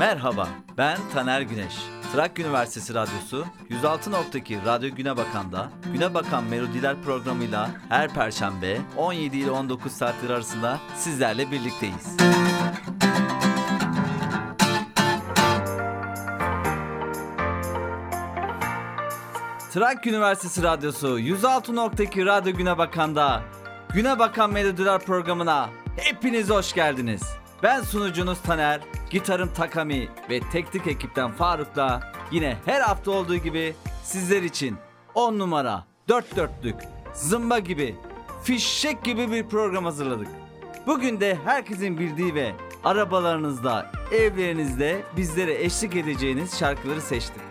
Merhaba, ben Taner Güneş. Trakya Üniversitesi Radyosu 106.2 Radyo Güne Bakan'da Güne Bakan Melodiler programıyla her perşembe 17 ile 19 saatler arasında sizlerle birlikteyiz. Trakya Üniversitesi Radyosu 106.2 Radyo Güne Bakan'da Güne Bakan Melodiler programına hepiniz hoş geldiniz. Ben sunucunuz Taner, gitarım Takami ve teknik ekipten Faruk'la yine her hafta olduğu gibi sizler için 10 numara, 4 dörtlük, zımba gibi, fişek gibi bir program hazırladık. Bugün de herkesin bildiği ve arabalarınızda, evlerinizde bizlere eşlik edeceğiniz şarkıları seçtim.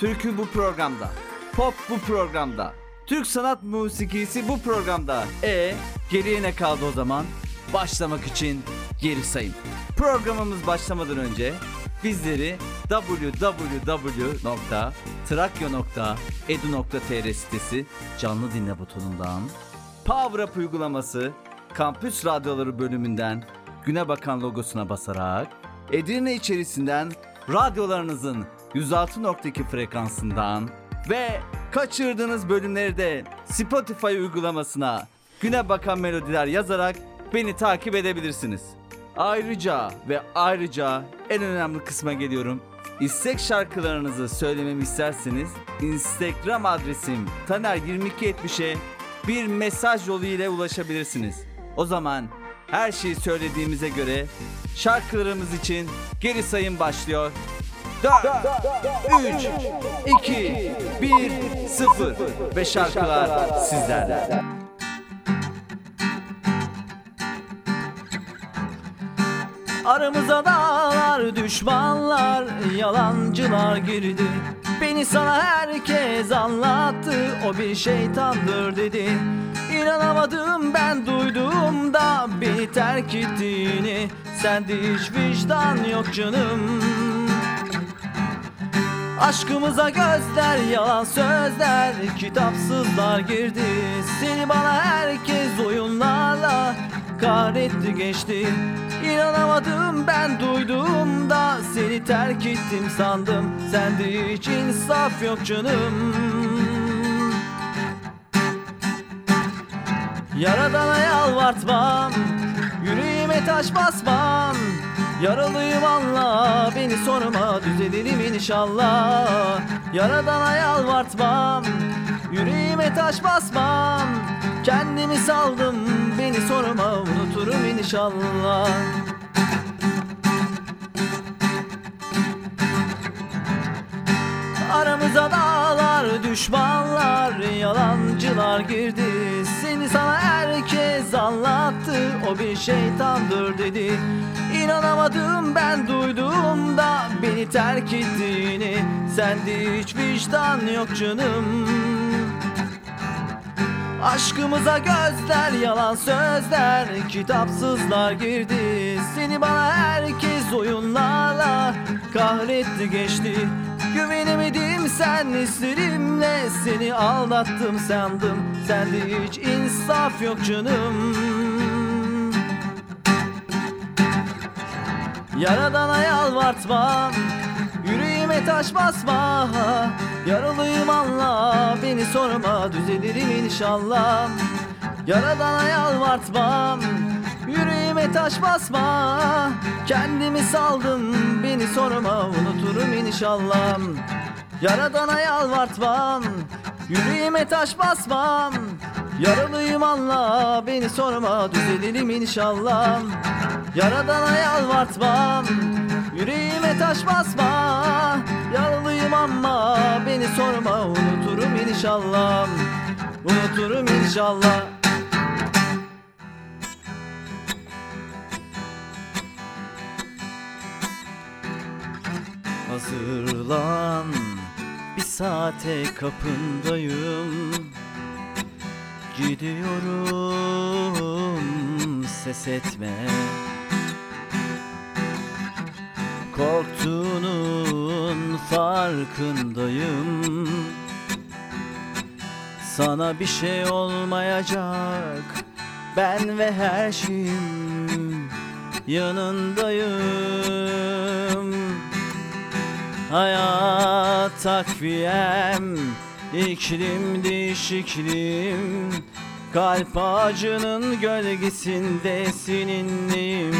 Türkü bu programda, pop bu programda, Türk sanat musikisi bu programda. E geriye ne kaldı o zaman? Başlamak için geri sayın. Programımız başlamadan önce bizleri www.trakya.edu.tr sitesi canlı dinle butonundan, Power Up uygulaması, Kampüs Radyoları bölümünden Güne Bakan logosuna basarak, Edirne içerisinden radyolarınızın 106.2 frekansından ve kaçırdığınız bölümleri de Spotify uygulamasına Güne Bakan Melodiler yazarak beni takip edebilirsiniz. Ayrıca ve ayrıca en önemli kısma geliyorum. İstek şarkılarınızı söylememi isterseniz Instagram adresim taner2270'e bir mesaj yolu ile ulaşabilirsiniz. O zaman her şeyi söylediğimize göre şarkılarımız için geri sayım başlıyor. 4, 3, 2, 1, 0 ve şarkılar sizlerle. Aramıza dağlar, düşmanlar, yalancılar girdi. Beni sana herkes anlattı, o bir şeytandır dedi. İnanamadım ben duyduğumda beni terk ettiğini. Sende hiç vicdan yok canım. Aşkımıza gözler yalan sözler Kitapsızlar girdi. Seni bana herkes oyunlarla Kahretti geçti İnanamadım ben duyduğumda Seni terk ettim sandım. Sende hiç insaf yok canım. Yaradana yalvartmam Yüreğime taş basmam. Yaralıyım anla beni sorma düzelirim inşallah? Yaradana yalvartmam Yüreğime taş basmam. Kendimi saldım beni sorma unuturum inşallah. Aramıza dağlar, düşmanlar, yalancılar girdi. Seni sana herkes anlattı, o bir şeytandır dedi. İnanamadım ben duyduğumda beni terk ettiğini. Sende hiç vicdan yok canım Aşkımıza gözler yalan sözler Kitapsızlar girdi. Seni bana herkes oyunlarla Kahretti geçti. Güvenemedim sen hislerimle Seni aldattım sandım. Sende hiç insaf yok canım. Yaradana yalvartmam Yüreğime taş basma Yaralıyım anla Beni sorma düzelirim inşallah. Yaradana yalvartmam Yüreğime taş basma. Kendimi saldım Beni sorma unuturum inşallah. Yaradana yalvartmam Yüreğime taş basmam. Yaralıyım anla Beni sorma düzelirim inşallah. Yaradana yalvartmam Yüreğime taş basma Yaralıyım ama Beni sorma. Unuturum inşallah Unuturum inşallah. Hazırlan Bir saate kapındayım. Gidiyorum ses etme Korktuğunun farkındayım. Sana bir şey olmayacak. Ben ve her şeyim yanındayım. Hayat takviyem iklim değişikliğim. Kalp ağacının gölgesinde seninleyim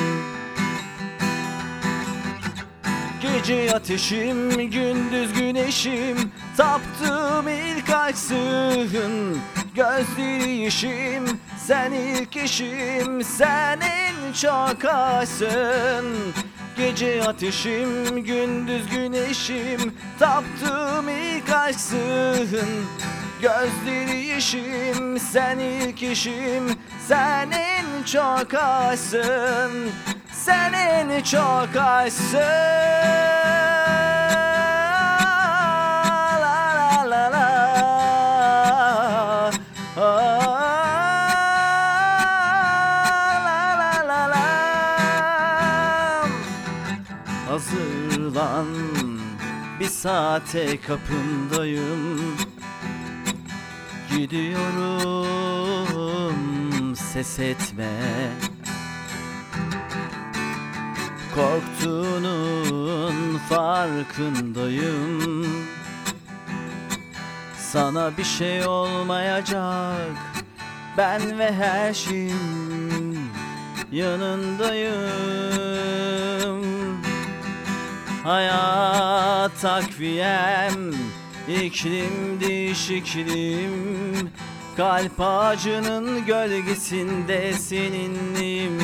Gece ateşim, gündüz güneşim. Taptığım ilk aksın Gözleri işim, sen ilk işim Sen en çok aksın Gece ateşim, gündüz güneşim. Taptığım ilk aşksın Gözleri yeşim, sen ilk işim. Sen en çok aşksın Sen en çok aşksın Hazırlan bir saate kapındayım Gidiyorum ses etme. Korktuğunun farkındayım. Sana bir şey olmayacak. Ben ve her şeyim yanındayım. Hayat takviyem iklim değişikliğim Kalp ağacının gölgesinde seninleyim.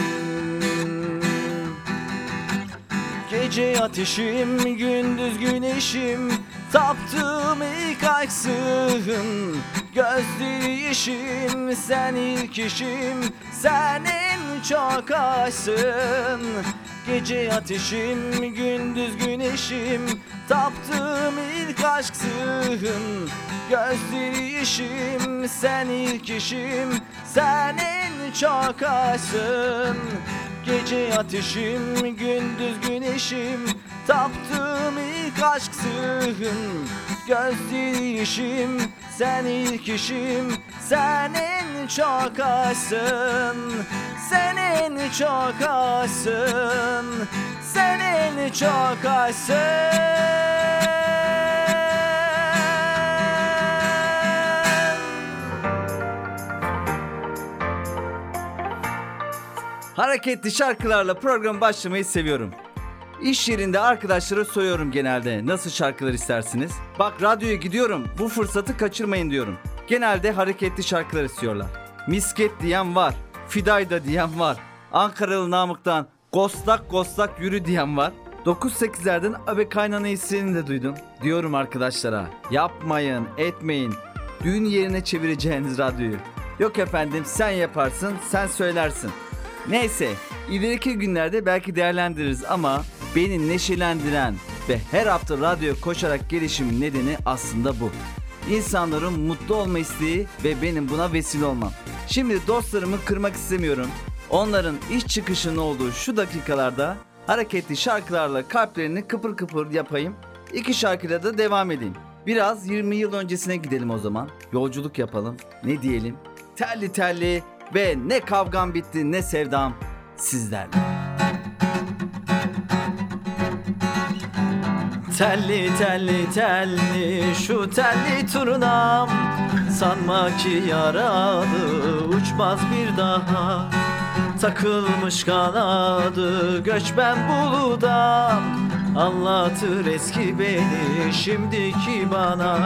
Gece ateşim, gündüz güneşim Taptığım ilk aksın Gözleri yeşim, sen ilk işim Sen en çok aşsın Gece ateşim, gündüz güneşim. Taptığım ilk aşksın Gözleri yeşim, sen ilk işim Sen en çok aşsın Gece ateşim, gündüz güneşim. Taptığım ilk aşksın Gözleri yeşim, sen ilk işim Sen en çok aşsın çok aşsın Sen en çok aşsın Hareketli şarkılarla program başlamayı seviyorum. İş yerinde arkadaşlara soruyorum genelde nasıl şarkılar istersiniz? Bak radyoya gidiyorum bu fırsatı kaçırmayın diyorum. Genelde hareketli şarkılar istiyorlar. Misket diyen var, Fidayda diyen var. Ankaralı Namık'tan Gostak Gostak yürü diyen var. 9-8'lerden Abe Kaynana isteğini de duydum. Diyorum arkadaşlara yapmayın etmeyin. Düğün yerine çevireceğiniz radyoyu. Yok efendim sen yaparsın sen söylersin. Neyse ileriki günlerde belki değerlendiririz ama beni neşelendiren ve her hafta radyo koşarak gelişimin nedeni aslında bu. İnsanların mutlu olma isteği ve benim buna vesile olmam. Şimdi dostlarımı kırmak istemiyorum. Onların iş çıkışının olduğu şu dakikalarda hareketli şarkılarla kalplerini kıpır kıpır yapayım. İki şarkıyla da devam edeyim. Biraz 20 yıl öncesine gidelim o zaman. Yolculuk yapalım. Ne diyelim? Telli telli ve ne kavgam bitti ne sevdam sizlerle. Telli telli telli şu telli turnam Sanma ki yaralı uçmaz bir daha Takılmış kanadı göçmen buludan. Anlatır eski beni şimdiki bana.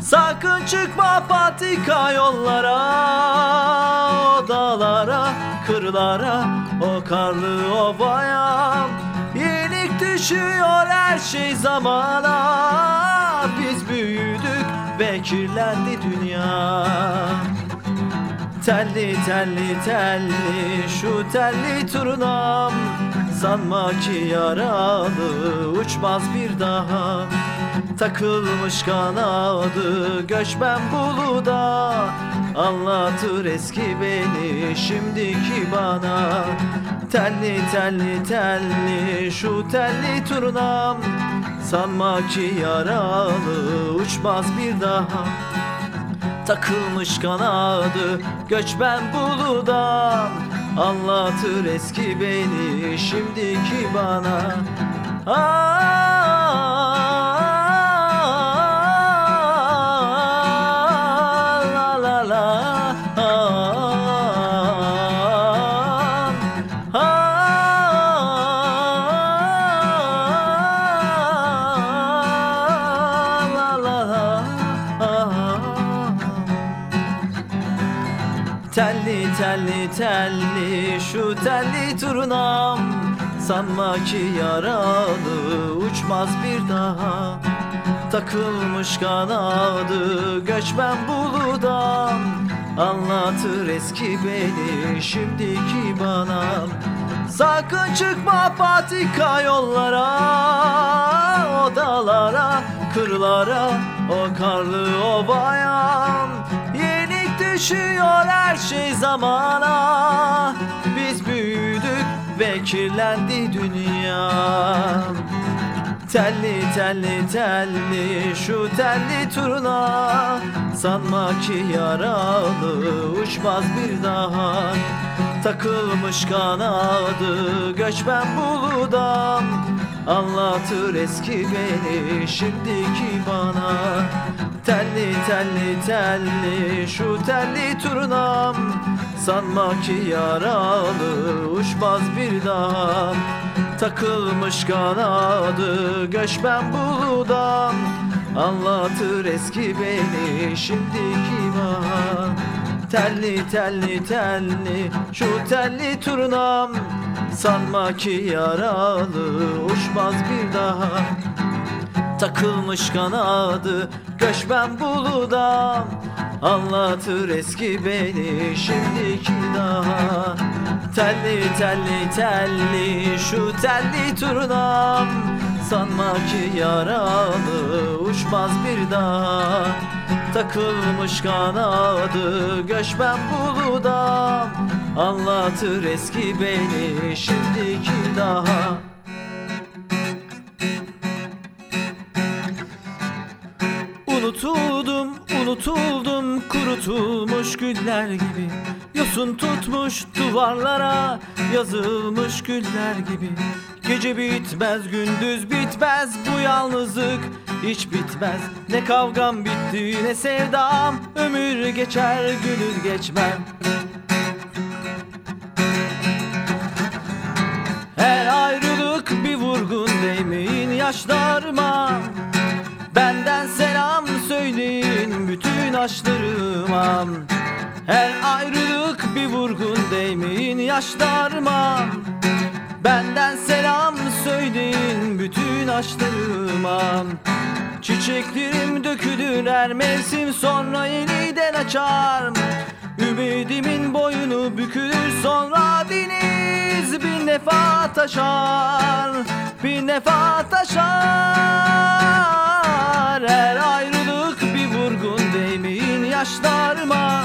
Sakın çıkma patika yollara O dağlara, kırlara, o karlı ovaya Yenik düşüyor her şey zamana. Biz büyüdük ve kirlendi dünya Telli telli telli şu telli turnam. Sanma ki yaralı uçmaz bir daha. Takılmış kanadı göçmen buluda. Anlatır eski beni şimdiki bana. Telli telli telli şu telli turnam. Sanma ki yaralı uçmaz bir daha Takılmış kanadı. Göçmen buludan Anlatır eski beni şimdiki bana. Aa, Sanma ki yaralı uçmaz bir daha. Takılmış kanadı göçmen buludan. Anlatır eski beni şimdiki bana. Sakın çıkma patika yollara Odalara, kırlara, o karlı ovaya Yenik düşüyor her şey zamana. Biz büyüdük kirlendi dünya. Telli telli telli şu telli turuna Sanma ki yaralı uçmaz bir daha. Takılmış kanadı göçmen buludan. Anlatır eski beni şimdiki bana. Telli telli telli şu telli turnam Sanma ki yaralı uçmaz bir daha Takılmış kanadı göçmen buludan Anlatır eski beni şimdiki bana Telli telli telli şu telli turnam. Sanma ki yaralı uçmaz bir daha Takılmış kanadı göçmen buludan Anlatır eski beni şimdiki daha. Telli telli telli şu telli turnam. Sanma ki yaralı uçmaz bir daha Takılmış kanadı göçmen buludan Anlatır eski beni şimdiki daha. Unutuldum, unutuldum kurutulmuş güller gibi. Yosun tutmuş duvarlara yazılmış güller gibi. Gece bitmez gündüz bitmez bu yalnızlık hiç bitmez. Ne kavgam bitti ne sevdam ömür geçer gönül geçmem Her ayrılık bir vurgun değmeyin yaşlarıma Benden selam söyleyin bütün aşklarıma Her ayrılık bir vurgun değmeyin yaşlarıma. Benden selam söyleyin bütün aşklarıma Çiçeklerim dökülür her mevsim sonra yeniden açar. Ümidimin boyunu bükülür sonra deniz bir nefa taşar Bir nefa taşar Her ayrılık bir vurgun değmeyin yaşlarıma.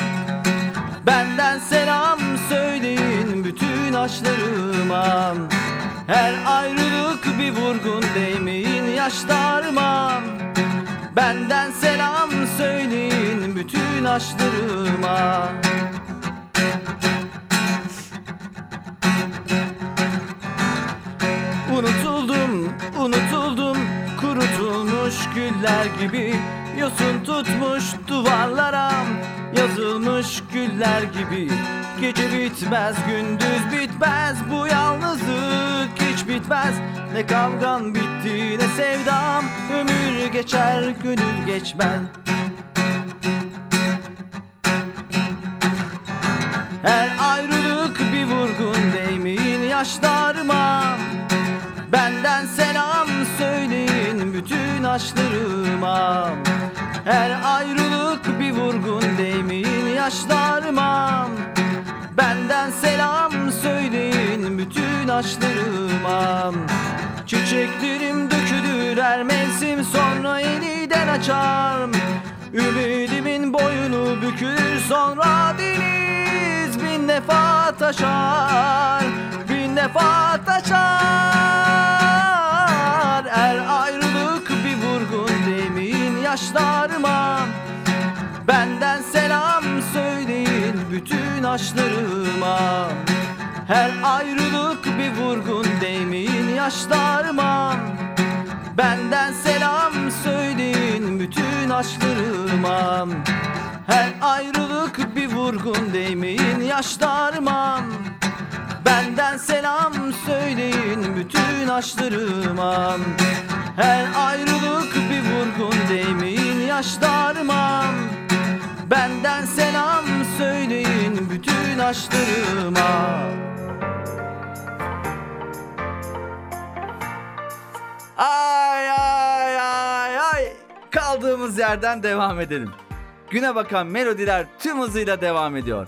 Benden selam söyleyin bütün aşklarıma. Her ayrılık bir vurgun değmeyin yaşlarıma. Benden selam söyleyin bütün aşklarıma. Unutuldum, unutuldum güller gibi Yosun tutmuş duvarlara. Yazılmış güller gibi Gece bitmez gündüz bitmez. Bu yalnızlık hiç bitmez. Ne kavgan bitti ne sevdam. Ömür geçer gönül geçmez. Her ayrılık bir vurgun değmeyin yaşlarıma bütün aşklarıma Her ayrılık bir vurgun değmeyin yaşlarıma. Benden selam söyleyin bütün aşklarıma. Çiçeklerim dökülür her mevsim sonra yeniden açar. Ümidimin boyunu bükülür sonra deniz bin defa taşar. Bin defa taşar yaşlarıma. Benden selam söyleyin bütün aşklarıma Her ayrılık bir vurgun değmeyin yaşlarıma. Benden selam söyleyin bütün aşklarıma Her ayrılık bir vurgun değmeyin yaşlarıma. Benden selam söyleyin bütün aşklarıma Her ayrılık bir vurgun değmeyin yaşlarıma Benden selam söyleyin bütün aşklarıma Ay ay ay ay Kaldığımız yerden devam edelim. Güne bakan melodiler tüm hızıyla devam ediyor.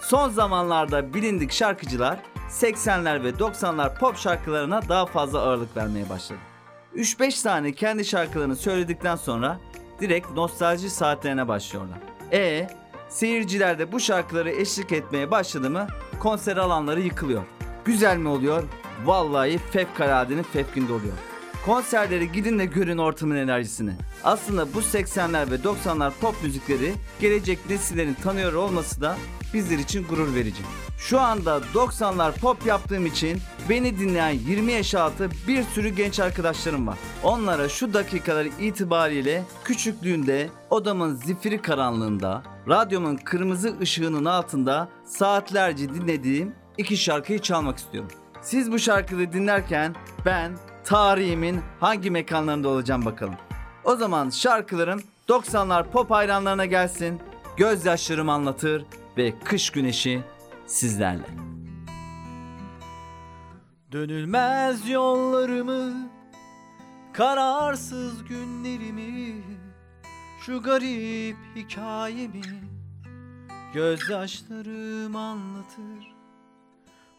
Son zamanlarda bilindik şarkıcılar 80'ler ve 90'lar pop şarkılarına daha fazla ağırlık vermeye başladı. 3-5 tane kendi şarkılarını söyledikten sonra direkt nostalji saatlerine başlıyorlar. E seyirciler de bu şarkıları eşlik etmeye başladı mı konser alanları yıkılıyor. Güzel mi oluyor? Vallahi fevkaladenin fevkinde oluyor. Konserleri gidin de görün ortamın enerjisini. Aslında bu 80'ler ve 90'lar pop müzikleri gelecek nesillerin tanıyor olması da bizler için gurur verici. Şu anda 90'lar pop yaptığım için beni dinleyen 20 yaş altı bir sürü genç arkadaşlarım var. Onlara şu dakikalar itibariyle küçüklüğünde odamın zifiri karanlığında, radyomun kırmızı ışığının altında saatlerce dinlediğim iki şarkıyı çalmak istiyorum. Siz bu şarkıyı dinlerken ben tarihimin hangi mekanlarında olacağım bakalım. O zaman şarkılarım 90'lar pop hayranlarına gelsin. Gözyaşlarım anlatır ve kış güneşi sizlerle. Dönülmez yollarımı, kararsız günlerimi, şu garip hikayemi gözyaşlarım anlatır.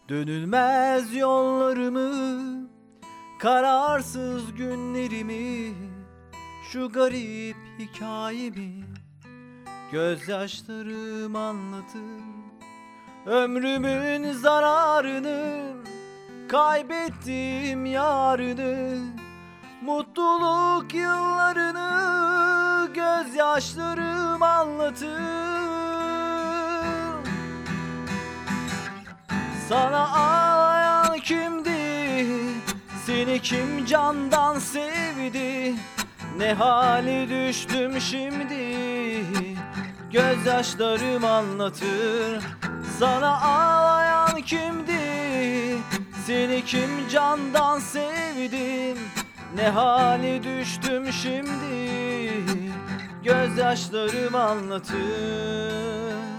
Dönülmez yollarımı, kararsız günlerimi, şu garip hikayemi gözyaşlarım anlatır. Ömrümün zararını Kaybettim yarını Mutluluk yıllarını Gözyaşlarım anlatır Sana ağlayan kimdi Seni kim candan sevdi Ne hali düştüm şimdi Gözyaşlarım anlatır sana ağlayan kimdi? Seni kim candan sevdim? Ne hali düştüm şimdi? Gözyaşlarım anlatır.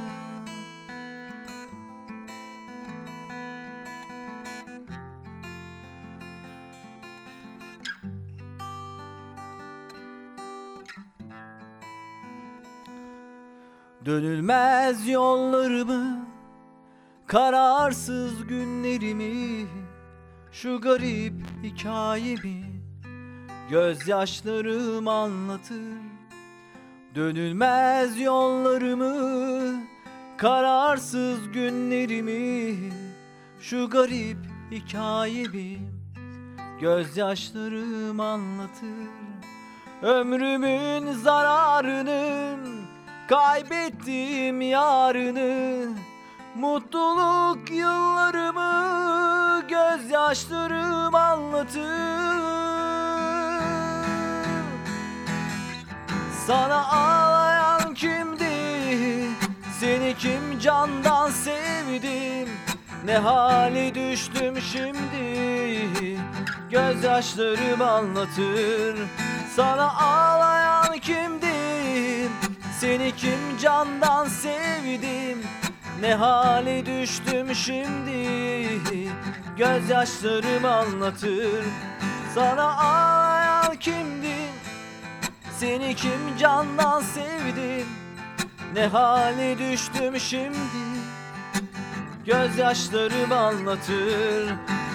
Dönülmez yollarımı Kararsız günlerimi Şu garip hikayemi Gözyaşlarım anlatır. Dönülmez yollarımı Kararsız günlerimi Şu garip hikayemi Gözyaşlarım anlatır. Ömrümün zararını Kaybettim yarını Mutluluk yıllarımı gözyaşlarım anlatır Sana ağlayan kimdi? Seni kim candan sevdim? Ne hali düştüm şimdi Gözyaşlarım anlatır Sana ağlayan kimdi? Seni kim candan sevdim? Ne hale düştüm şimdi? Gözyaşlarım anlatır. Sana ağlayan kimdi? Seni kim candan sevdim Ne hale düştüm şimdi? Gözyaşlarım anlatır.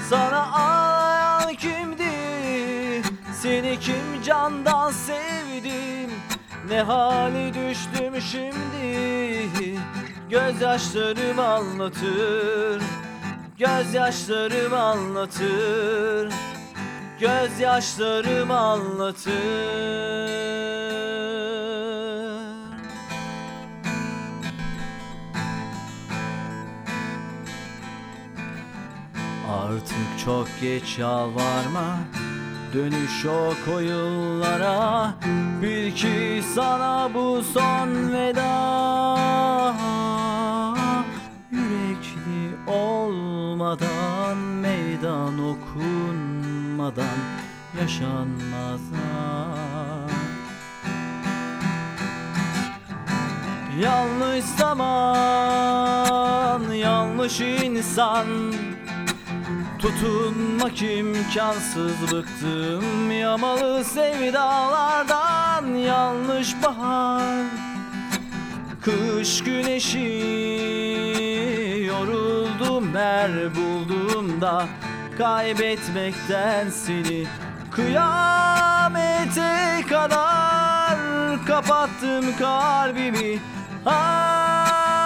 Sana ağlayan kimdi? Seni kim candan sevdim Ne hale düştüm şimdi? Gözyaşlarım anlatır. Gözyaşlarım anlatır. Gözyaşlarım anlatır. Artık çok geç yalvarma Dönüş o koyullara Bil ki sana bu son veda. Yürekli olmadan Meydan okunmadan Yaşanmaz Yanlış zaman, yanlış insan Tutunmak imkansız bıktım Yamalı sevdalardan yanlış bahar. Kış güneşi yoruldum her bulduğumda Kaybetmekten seni kıyamete kadar Kapattım kalbimi. Ah,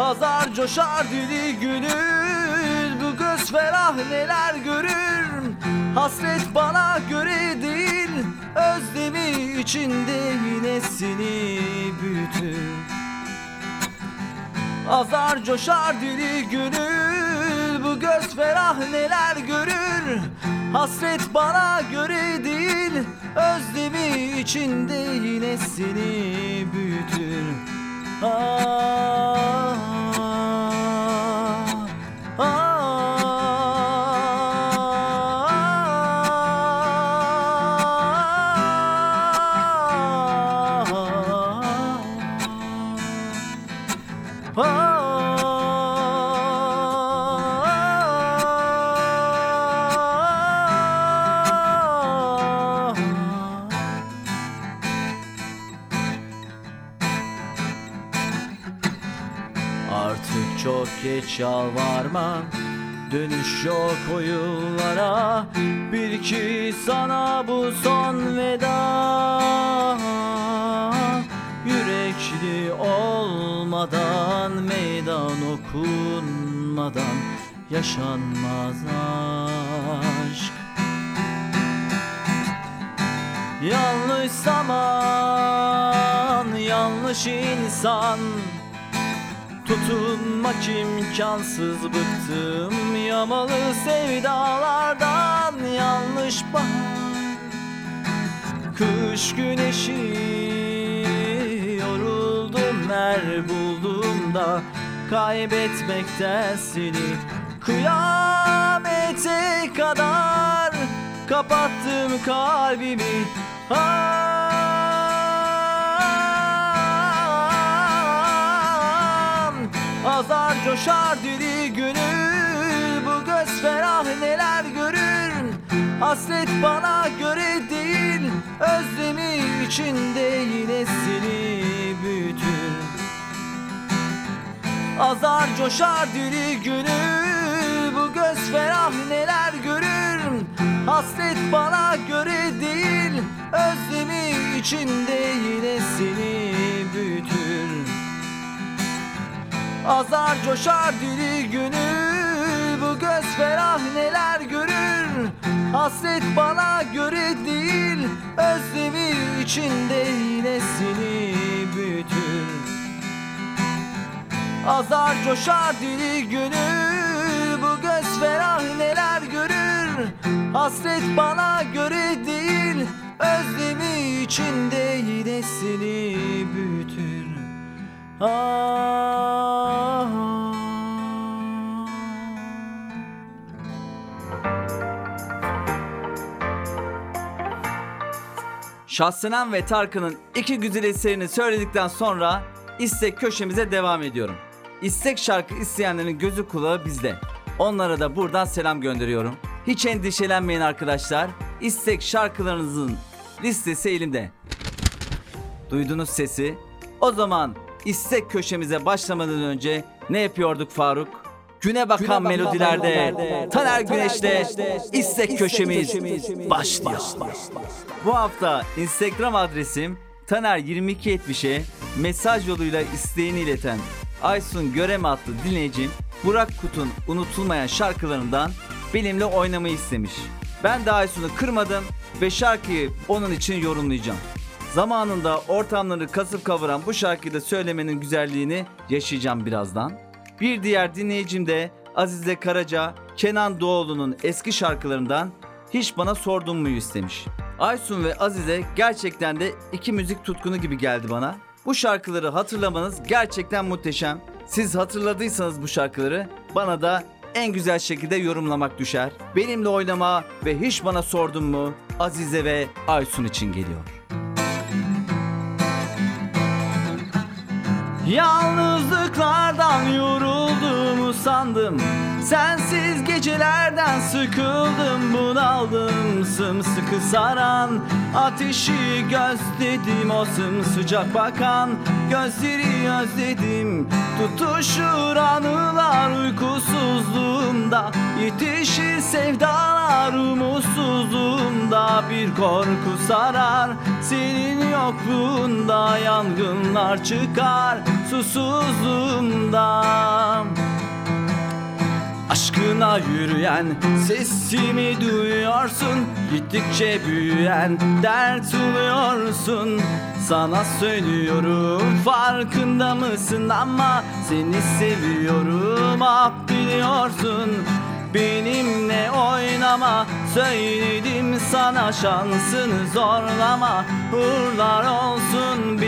Azar coşar dili gönül Bu göz ferah neler görür? Hasret bana göre değil Özlemi içinde yine seni büyütür. Azar coşar dili gönül Bu göz ferah neler görür? Hasret bana göre değil Özlemi içinde yine seni büyütür Ah, ah, yalvarma Dönüş yok o Bir ki sana bu son veda. Yürekli olmadan Meydan okunmadan Yaşanmaz aşk. Yanlış zaman Yanlış insan Tutunmak imkansız. Bıktım Yamalı sevdalardan. Yanlış bahar Kış güneşi yoruldum her bulduğumda. Kaybetmekten seni Kıyamete kadar. Kapattım kalbimi Ah, Azar coşar dili gönül Bu göz ferah neler görür? Hasret bana göre değil Özlemi içinde yine seni büyütür. Azar coşar dili gönül Bu göz ferah neler görür? Hasret bana göre değil Özlemi içinde yine seni büyütür Azar coşar dili gönül Bu göz ferah neler görür? Hasret bana göre değil Özlemi içinde yine seni büyütür. Azar coşar dili gönül Bu göz ferah neler görür? Hasret bana göre değil Özlemi içinde yine seni büyütür Ah Şahsenem ve Tarkan'ın iki güzel eserini söyledikten sonra istek köşemize devam ediyorum. İstek şarkı isteyenlerin gözü kulağı bizde. Onlara da buradan selam gönderiyorum. Hiç endişelenmeyin arkadaşlar. İstek şarkılarınızın listesi elimde. Duydunuz sesi? O zaman istek köşemize başlamadan önce ne yapıyorduk Faruk? Güne bakan melodilerde Taner Güneş'te istek köşemiz başlıyor. Bu hafta Instagram adresim Taner2270'e mesaj yoluyla isteğini ileten Aysun Görem adlı dinleyicim Burak Kut'un unutulmayan şarkılarından benimle oynamayı istemiş. Ben de Aysun'u kırmadım ve şarkıyı onun için yorumlayacağım. Zamanında ortamları kasıp kavuran bu şarkıyı da söylemenin güzelliğini yaşayacağım birazdan. Bir diğer dinleyicim de Azize Karaca, Kenan Doğulu'nun eski şarkılarından hiç bana sordun mu istemiş. Aysun ve Azize gerçekten de iki müzik tutkunu gibi geldi bana. Bu şarkıları hatırlamanız gerçekten muhteşem. Siz hatırladıysanız bu şarkıları bana da en güzel şekilde yorumlamak düşer. Benimle oynama ve hiç bana sordun mu Azize ve Aysun için geliyor. Yalnızlıklardan sandım. Sensiz gecelerden sıkıldım bunaldım. Sımsıkı saran ateşi gözledim O sımsıcak bakan gözleri özledim. Tutuşur anılar uykusuzluğumda Yetişir sevdalar umutsuzluğumda. Bir korku sarar senin yokluğunda Yangınlar çıkar susuzluğumda Aşkına yürüyen sesimi duyuyorsun. Gittikçe büyüyen dert oluyorsun. Sana söylüyorum farkında mısın? Ama Seni seviyorum ah biliyorsun. Benimle oynama Söyledim sana şansını zorlama. Uğurlar olsun benimle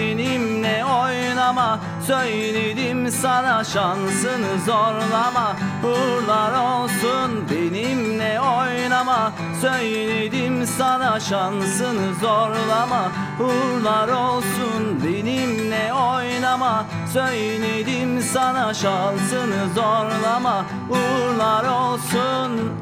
oynama Söyledim sana şansını zorlama. Uğurlar olsun benimle oynama. Söyledim sana şansını zorlama. Uğurlar olsun benimle oynama. Söyledim sana şansını zorlama. Uğurlar olsun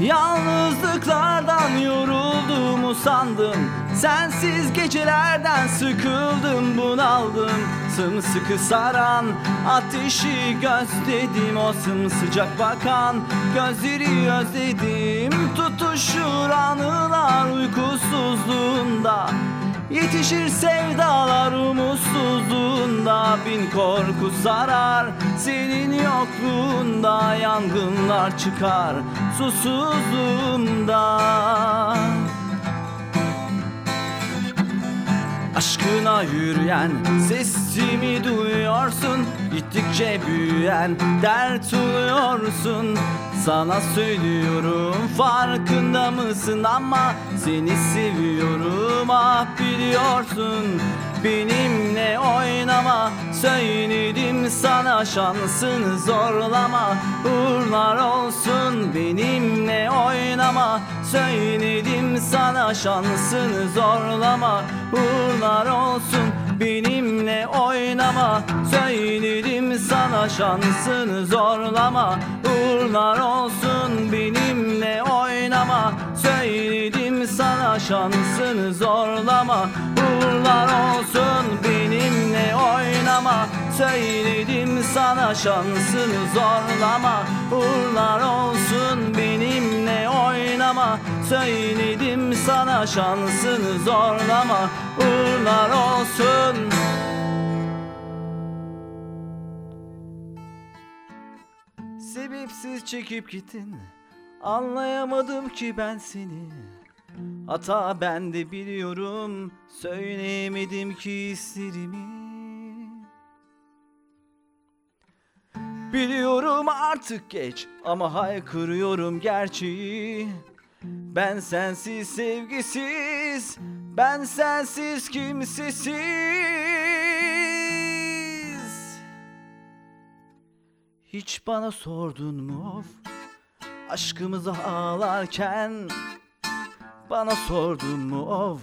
Yalnızlıklardan yorulduğumu sandım. Sensiz gecelerden sıkıldım bunaldım. Sımsıkı saran ateşi gözledim O sımsıcak bakan gözleri özledim. Tutuşur anılar uykusuzluğunda Yetişir sevdalar umutsuzluğunda Bin korku sarar senin yokluğunda Yangınlar çıkar susuzluğumda Aşkına yürüyen sesimi duyuyorsun. Gittikçe büyüyen dert oluyorsun. Sana söylüyorum farkında mısın? Ama Seni seviyorum ah biliyorsun Benimle oynama Söyledim sana şansını zorlama. Uğurlar olsun benimle oynama. Söyledim sana şansını zorlama. Uğurlar olsun benimle oynama. Söyledim sana şansını zorlama. Uğurlar olsun benimle oynama. Söyledim sana şansını zorlama. Uğurlar olsun benimle oynama. Söyledim sana şansını zorlama. Uğurlar olsun benimle oynama. Söyledim sana şansını zorlama. Uğurlar olsun. Sebepsiz çekip gittin. Anlayamadım ki ben seni Hata ben de biliyorum Söyleyemedim ki hislerimi. Biliyorum artık geç ama haykırıyorum gerçeği. Ben sensiz sevgisiz Ben sensiz kimsesiz. Hiç bana sordun mu of? Aşkımızı ağlarken Bana sordun mu of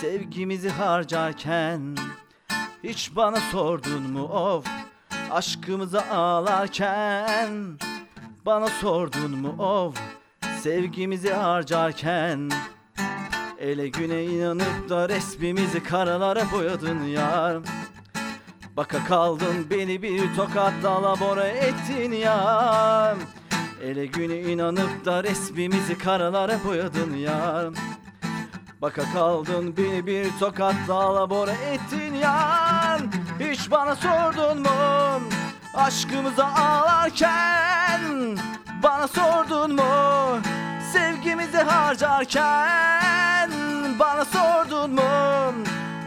Sevgimizi harcarken? Hiç bana sordun mu of Aşkımızı ağlarken? Bana sordun mu of Sevgimizi harcarken? Ele güne inanıp da resmimizi karalara boyadın yar. Baka kaldın beni bir tokatla labora ettin ya Ele güne inanıp da resmimizi karalara boyadın ya. Baka kaldın beni bir tokatla labora ettin ya. Hiç bana sordun mu? Aşkımıza ağlarken Bana sordun mu? Sevgimizi harcarken Bana sordun mu?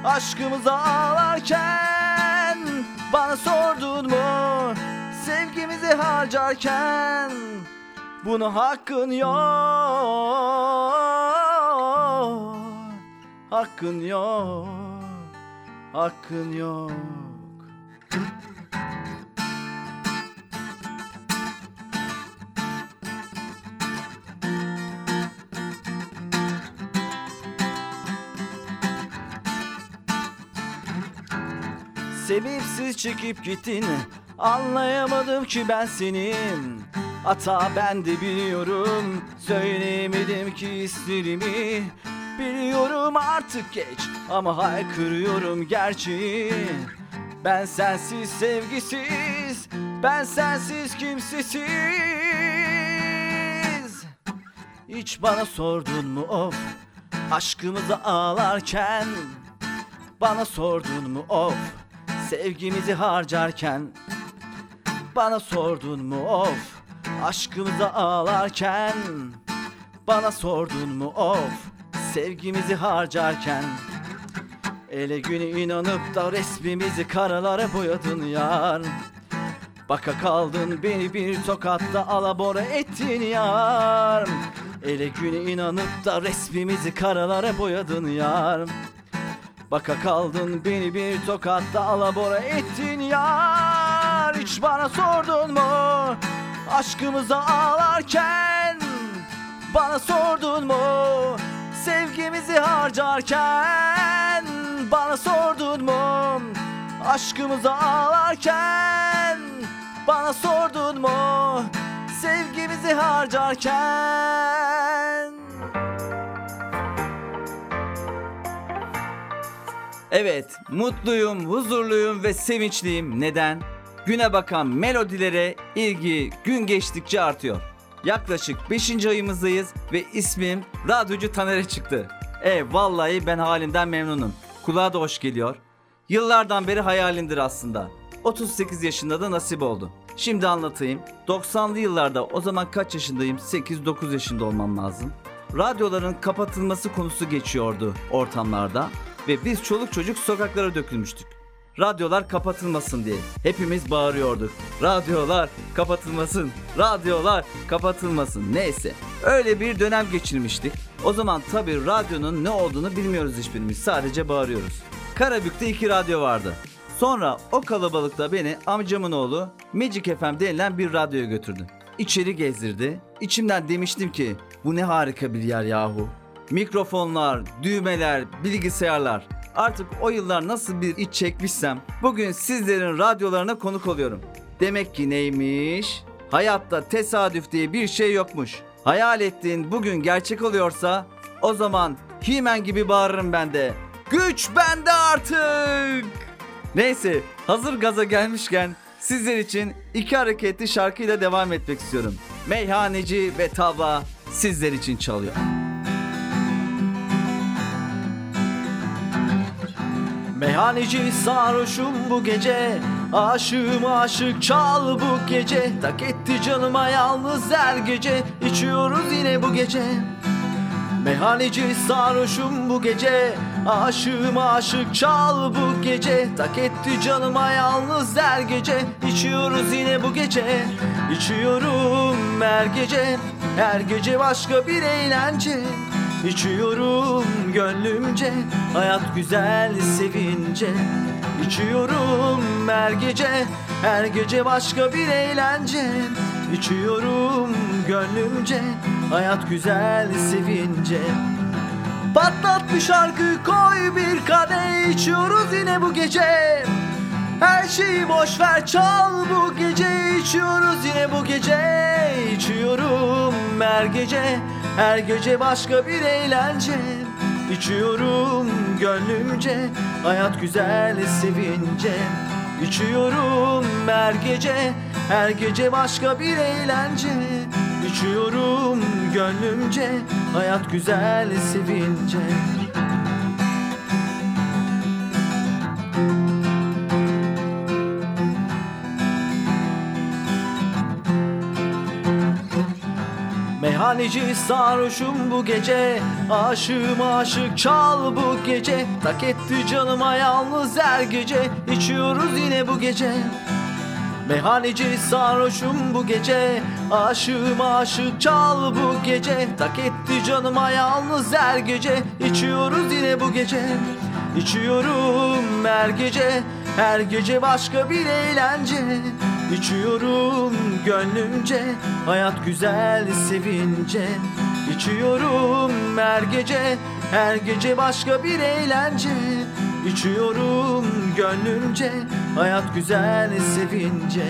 Aşkımıza ağlarken Bana sordun mu Sevgimizi harcarken Bunu hakkın yok. Hakkın yok Hakkın yok. Sebepsiz çekip gittin Anlayamadım ki ben senin. Hata ben de biliyorum. Söyleyemedim ki isterimi Biliyorum artık geç Ama haykırıyorum gerçeği Ben sensiz sevgisiz Ben sensiz kimsesiz. Hiç bana sordun mu of Aşkımızı ağlarken? Bana sordun mu of Sevgimizi harcarken Bana sordun mu? Of Aşkımızı ağlarken. Bana sordun mu? Of Sevgimizi harcarken. Ele güne inanıp da resmimizi karalara boyadın yar. Baka kaldın beni bir tokatta alabora ettin yar. Ele güne inanıp da resmimizi karalara boyadın yar. Baka kaldın beni bir tokatta alabora ettin yar Hiç bana sordun mu? Aşkımıza ağlarken Bana sordun mu? Sevgimizi harcarken Bana sordun mu? Aşkımıza ağlarken Bana sordun mu? Sevgimizi harcarken. Evet, mutluyum, huzurluyum ve sevinçliyim. Neden? Güne bakan melodilere ilgi gün geçtikçe artıyor. Yaklaşık 5. ayımızdayız ve ismim Radyocu Taner'e çıktı. E vallahi ben halimden memnunum. Kulağa da hoş geliyor. Yıllardan beri hayalimdir aslında. 38 yaşında da nasip oldu. Şimdi anlatayım. 90'lı yıllarda o zaman kaç yaşındayım? 8-9 yaşında olmam lazım. Radyoların kapatılması konusu geçiyordu ortamlarda ve biz çoluk çocuk sokaklara dökülmüştük. Radyolar kapatılmasın diye hepimiz bağırıyorduk. Radyolar kapatılmasın, radyolar kapatılmasın. Neyse öyle bir dönem geçirmiştik. O zaman tabii radyonun ne olduğunu bilmiyoruz hiçbirimiz. Sadece bağırıyoruz. Karabük'te iki radyo vardı. Sonra o kalabalıkta beni amcamın oğlu Magic FM denilen bir radyoya götürdü. İçeri gezdirdi. İçimden demiştim ki bu ne harika bir yer yahu. Mikrofonlar, düğmeler, bilgisayarlar. Artık o yıllar nasıl bir iç çekmişsem bugün sizlerin radyolarına konuk oluyorum. Demek ki neymiş? Hayatta tesadüf diye bir şey yokmuş. Hayal ettiğin bugün gerçek oluyorsa o zaman Himen gibi bağırırım ben de. Güç bende artık. Neyse hazır gaza gelmişken sizler için iki hareketli şarkıyla devam etmek istiyorum. Meyhaneci ve Tavla sizler için çalıyor. Meyhaneci sarhoşum bu gece Aşığım aşık çal bu gece. Tak etti canıma yalnız her gece İçiyoruz yine bu gece. Meyhaneci sarhoşum bu gece Aşığım aşık çal bu gece. Tak etti canıma yalnız her gece İçiyoruz yine bu gece. İçiyorum her gece Her gece başka bir eğlence İçiyorum gönlümce Hayat güzel sevince. İçiyorum her gece Her gece başka bir eğlence. İçiyorum gönlümce Hayat güzel sevince. Patlat bir şarkı koy bir kadeh içiyoruz yine bu gece Her şeyi boş ver çal bu gece içiyoruz. Yine bu gece içiyorum her gece. Her gece başka bir eğlence İçiyorum gönlümce. Hayat güzel sevince İçiyorum her gece. Her gece başka bir eğlence İçiyorum gönlümce. Hayat güzel sevince Meyhaneci sarhoşum bu gece. Aşığım aşık çal bu gece. Tak etti canıma yalnız her gece. İçiyoruz yine bu gece. Meyhaneci sarhoşum bu gece. Aşığım aşık çal bu gece. Tak etti canıma yalnız her gece. İçiyoruz yine bu gece. İçiyorum her gece. Her gece başka bir eğlence İçiyorum gönlümce Hayat güzel sevince. İçiyorum her gece Her gece başka bir eğlence. İçiyorum gönlümce hayat güzel sevince.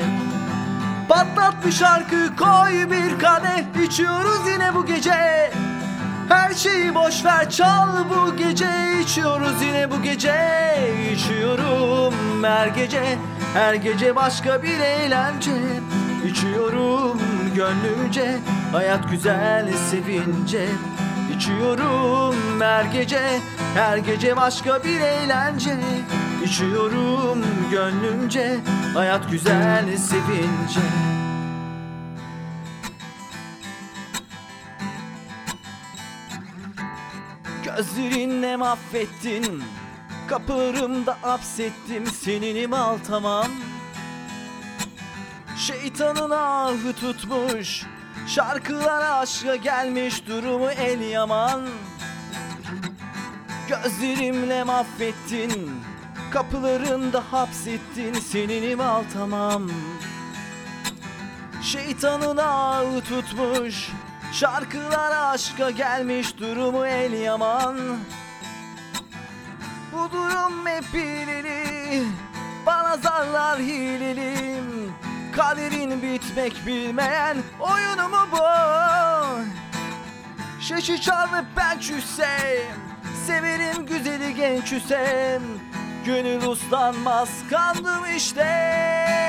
Patlat bir şarkı koy bir kadeh içiyoruz yine bu gece her şeyi boş ver çal bu gece içiyoruz yine bu gece içiyorum her gece her gece başka bir eğlence içiyorum gönlümce hayat güzel sevince içiyorum her gece her gece başka bir eğlence içiyorum gönlümce hayat güzel sevince Gözlerinle mahvettin Kapılarımda hapsettim Seninim al tamam. Şeytanın ahı tutmuş Şarkılar aşka gelmiş Durumu el yaman. Gözlerimle mahvettin Kapılarımda hapsettin Seninim al tamam. Şeytanın ağı tutmuş Şarkılar aşka gelmiş durumu el yaman. Bu durum hep hileli Bana zarlar hilelim. Kaderin bitmek bilmeyen oyunu mu bu? Şeşi çalıp ben küssem Severim güzeli genç Hüsem Gönül uslanmaz kandım işte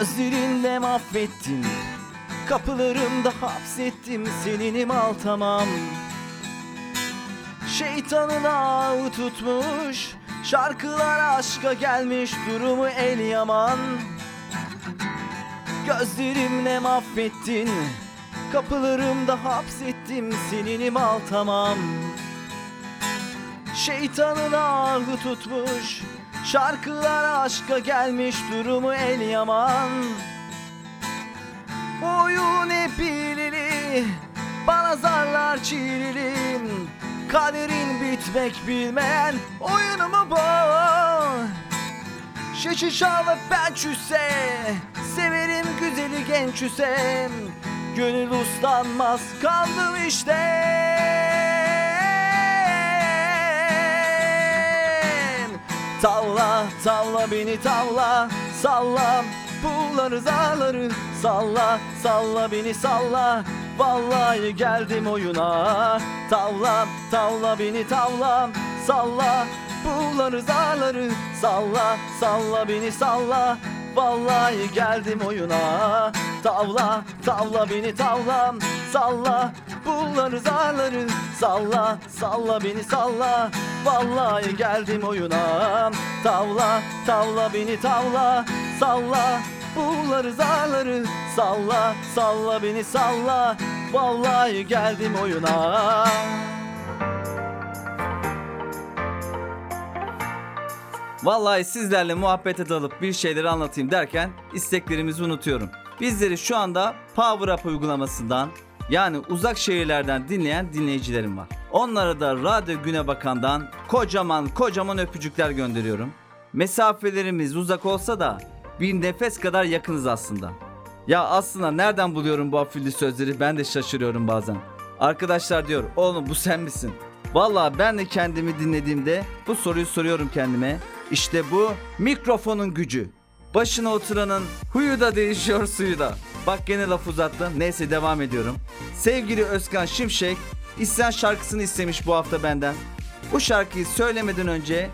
Gözlerinle mahvettin Kapılarımda hapsettim Seninim al tamam. Şeytanın ağı tutmuş Şarkılar aşka gelmiş Durumu el yaman. Gözlerimle mahvettin Kapılarımda hapsettim Seninim al tamam. Şeytanın ağı tutmuş Şarkılar aşka gelmiş durumu el yaman. Oyun hep hileli Bana zarlar çiğnelim Kaderin bitmek bilmeyen oyunu mu bu? Şişi çalıp ben küsse Severim güzeli genç Hüsem Gönül uslanmaz kaldım işte Tavla, tavla beni tavla Salla. Pulları zarları Salla, salla beni salla. Vallahi geldim oyuna. Tavla, tavla beni tavla Salla. Pulları zarları Salla, salla beni salla Vallahi geldim oyuna. Tavla, tavla beni tavla. Salla pulları zarları. Salla, salla beni salla. Vallahi geldim oyuna. Tavla, tavla beni tavla. Salla pulları zarları. Salla, salla beni salla. Vallahi geldim oyuna Vallahi sizlerle muhabbete dalıp bir şeyleri anlatayım derken isteklerimizi unutuyorum. Bizleri şu anda Power Up uygulamasından yani uzak şehirlerden dinleyen dinleyicilerim var. Onlara da Radyo Güne Bakan'dan kocaman kocaman öpücükler gönderiyorum. Mesafelerimiz uzak olsa da bir nefes kadar yakınız aslında. Ya aslında nereden buluyorum bu afilli sözleri ben de şaşırıyorum bazen. Arkadaşlar diyor oğlum bu sen misin? Vallahi ben de kendimi dinlediğimde bu soruyu soruyorum kendime. İşte bu mikrofonun gücü. Başına oturanın huyu da değişiyor suyu da. Bak gene laf uzattım. Neyse devam ediyorum. Sevgili Özkan Şimşek isyan şarkısını istemiş bu hafta benden. Bu şarkıyı söylemeden önce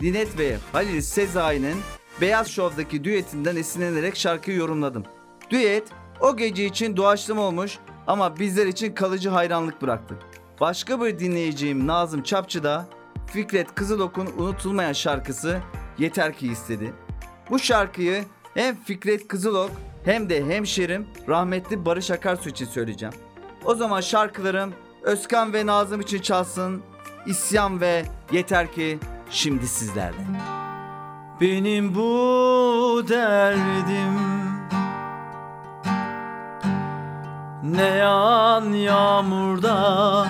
Dinet ve Halil Sezai'nin Beyaz Show'daki düetinden esinlenerek şarkıyı yorumladım. Düet o gece için doğaçlama olmuş ama bizler için kalıcı hayranlık bıraktı. Başka bir dinleyeceğim Nazım Çapçı da Fikret Kızılok'un unutulmayan şarkısı Yeter Ki istedi. Bu şarkıyı Hem Fikret Kızılok hem de hemşerim rahmetli Barış Akarsu için söyleyeceğim. O zaman şarkılarım Özkan ve Nazım için çalsın. İsyan ve Yeter ki şimdi sizlerle. Benim bu derdim Ne yağan yağmurda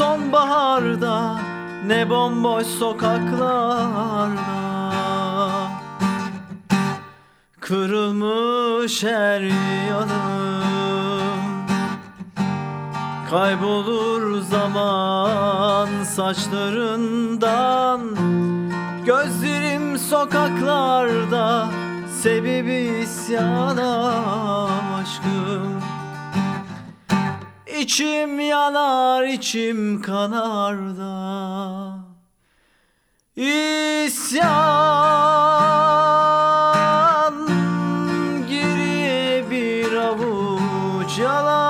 sonbaharda Ne bomboş sokaklarda. Kırılmış her yanım. Kaybolur zaman saçlarından. Gözlerim sokaklarda Sebebi isyana aşkım İçim yanar içim kanar da İsyan Geriye bir avuç yalan.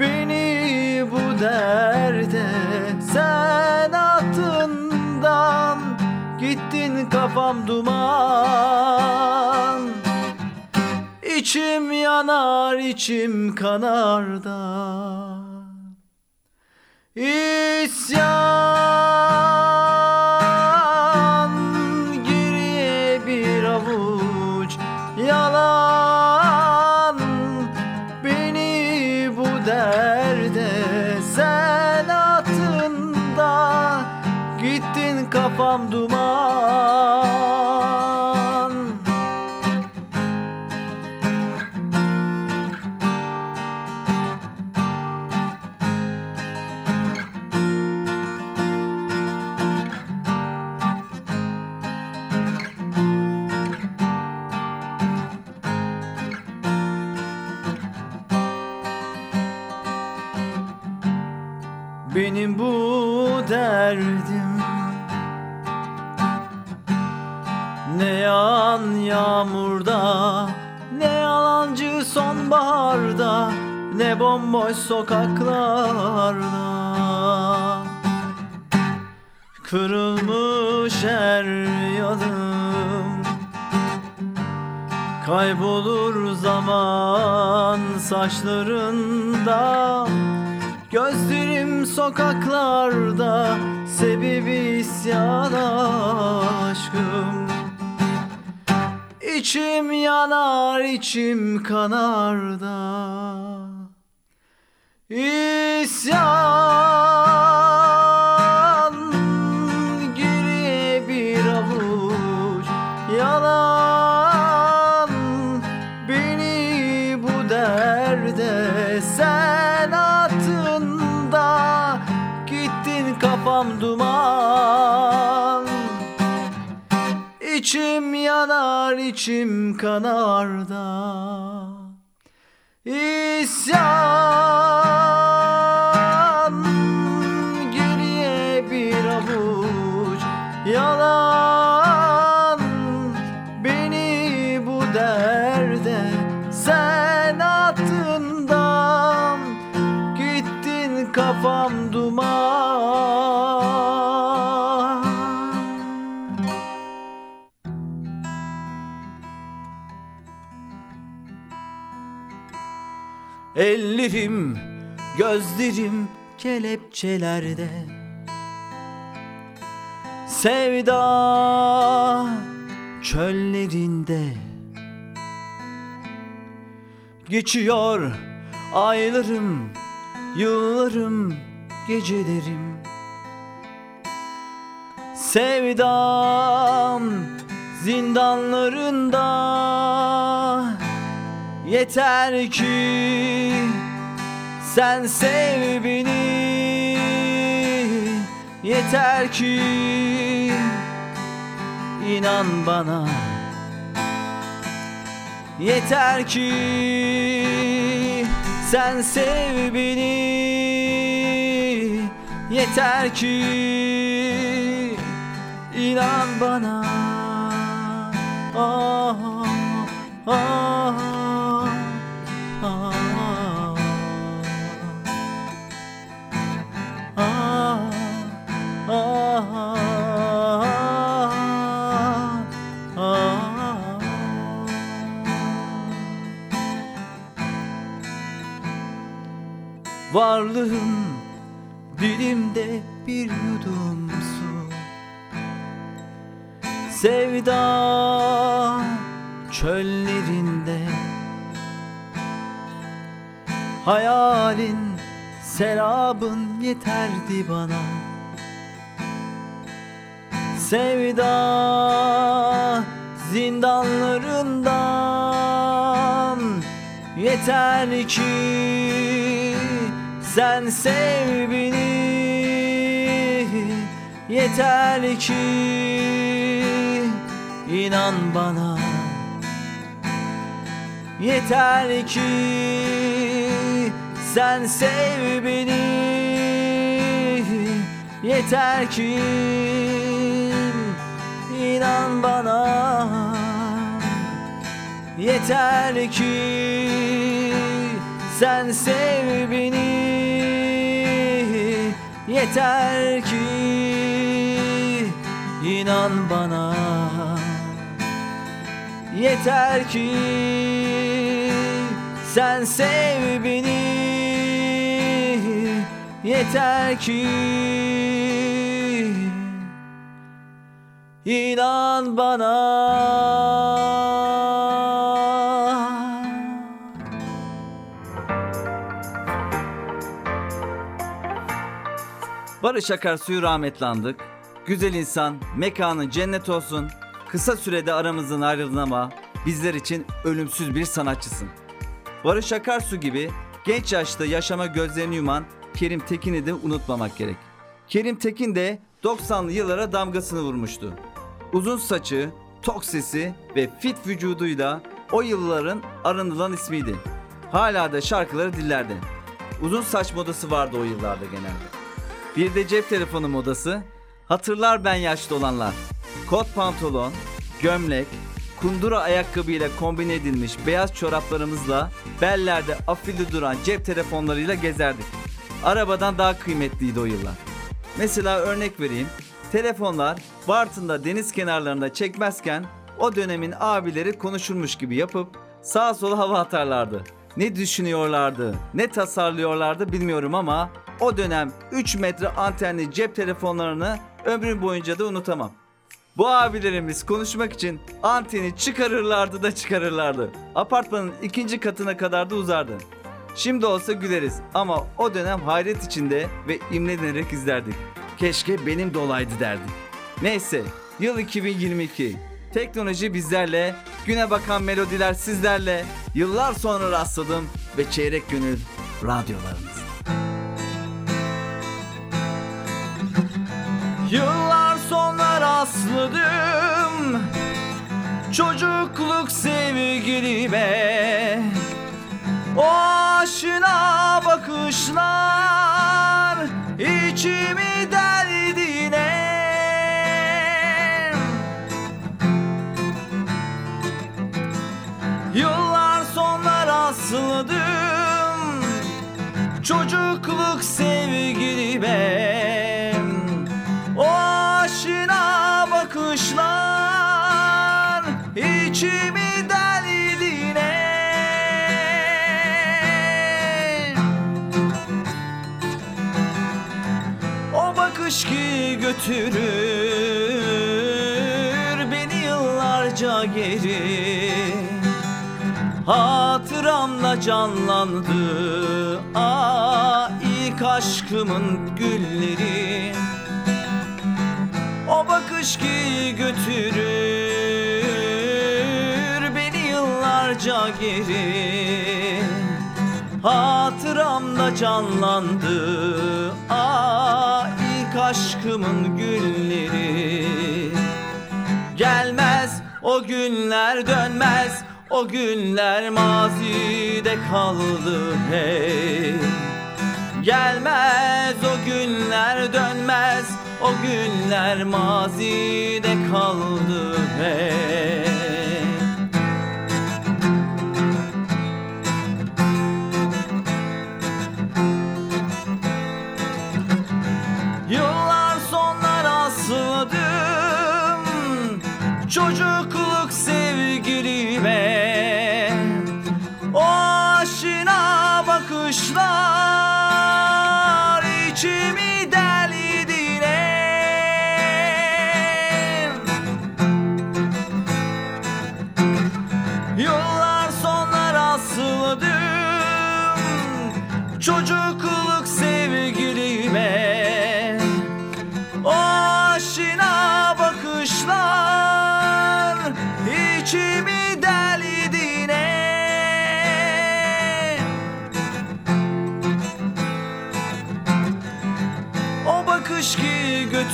Beni bu derde sen attığından Gittin kafam duman yanar içim kanar da İsyan Ne bomboş sokaklarda Kırılmış her yanım. Kaybolur zaman saçlarında. Gözlerim sokaklarda Sebebi isyana aşkım. İçim yanar içim kanar da İsyan geriye bir avuç yalan Beni bu derde sen attın da Gittin kafam duman. İçim yanar içim kanar da İsyan Ellerim, gözlerim kelepçelerde. Sevda çöllerinde. Geçiyor aylarım, yıllarım, gecelerim. Sevdam zindanlarında. Yeter ki sen sev beni Yeter ki inan bana. Yeter ki sen sev beni Yeter ki inan bana. Ah, ah, ah, Varlığım dilimde bir yudum su Sevda çöllerinde Hayalin serabın yeterdi bana. Sevda zindanlarından Yeter ki sen sev beni Yeter ki inan bana. Yeter ki sen sev beni Yeter ki inan bana. Yeter ki sen sev beni Yeter ki inan bana. Yeter ki sen sev beni. Yeter ki inan bana Barış Akarsu'yu rahmetlandık. Güzel insan, mekanın cennet olsun. Kısa sürede aramızdan ayrıldın ama bizler için ölümsüz bir sanatçısın. Barış Akarsu gibi genç yaşta yaşama gözlerini yuman Kerim Tekin'i de unutmamak gerek. Kerim Tekin de 90'lı yıllara damgasını vurmuştu. Uzun saçı, tok sesi ve fit vücuduyla o yılların aranılan ismiydi. Hala da şarkıları dillerde. Uzun saç modası vardı o yıllarda genelde. Bir de cep telefonu modası. Hatırlar ben yaşlı olanlar. Kot pantolon, gömlek, kundura ayakkabı ile kombine edilmiş beyaz çoraplarımızla bellerde afilli duran cep telefonlarıyla gezerdik. Arabadan daha kıymetliydi o yıllar. Mesela örnek vereyim. Telefonlar Bartın'da deniz kenarlarında çekmezken o dönemin abileri konuşurmuş gibi yapıp sağa sola hava atarlardı. Ne düşünüyorlardı, ne tasarlıyorlardı bilmiyorum ama o dönem 3 metre antenli cep telefonlarını ömrüm boyunca da unutamam. Bu abilerimiz konuşmak için anteni çıkarırlardı da çıkarırlardı. Apartmanın ikinci katına kadar da uzardı. Şimdi olsa güleriz ama o dönem hayret içinde ve imlenerek izlerdik. Keşke benim de olaydı derdik. Neyse yıl 2022. Teknoloji bizlerle, güne bakan melodiler sizlerle. Yıllar sonra rastladım ve çeyrek gönül radyolarımız. Yıllar sonra rastladım Çocukluk sevgilime. O aşina bakışlar içimi götürür beni yıllarca geri. Hatıramla canlandı Aa ilk aşkımın gülleri. O bakış ki götürür Beni yıllarca geri. Hatıramda canlandı Aa aşkımın gülleri Gelmez o günler dönmez O günler mazide kaldı hey Gelmez o günler dönmez O günler mazide kaldı hey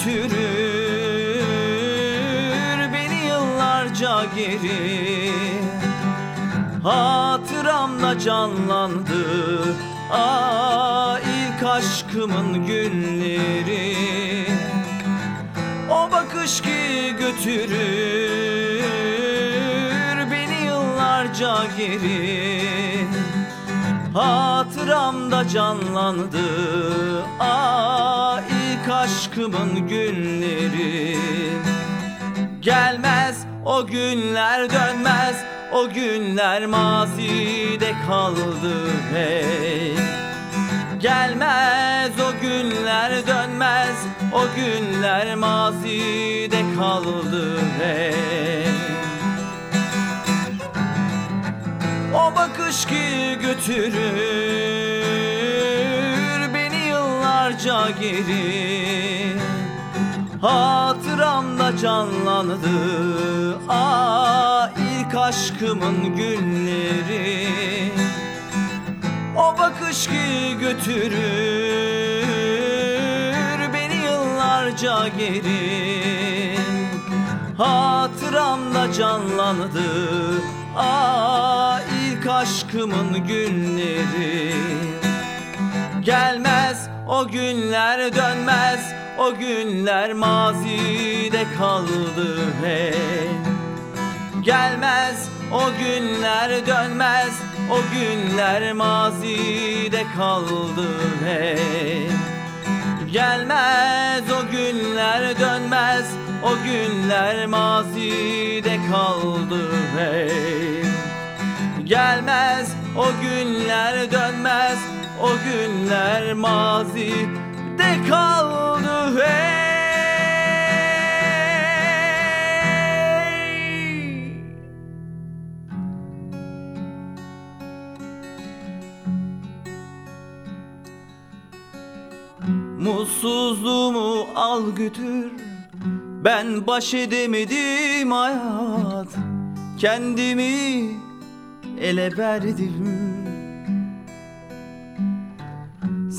götürür beni yıllarca geri. Hatıramda canlandı Aa ilk aşkımın günleri. O bakış ki götürür beni yıllarca geri. Hatıramda canlandı Aa ilk aşkımın günleri. Gelmez o günler dönmez O günler mazide kaldı hey Gelmez o günler dönmez O günler mazide kaldı hey O bakış ki götürür yıllarca geri. Hatıramda canlandı. Aa ilk aşkımın günleri. O bakış ki götürür beni yıllarca geri. Hatıramda canlandı. Aa ilk aşkımın günleri. Gelmez o günler dönmez O günler mazide kaldı hey Gelmez o günler dönmez O günler mazide kaldı hey Gelmez o günler dönmez O günler mazide kaldı hey Gelmez o günler dönmez O günler mazide kaldı hey. Mutsuzluğumu al götür Ben baş edemedim hayat. Kendimi ele verdim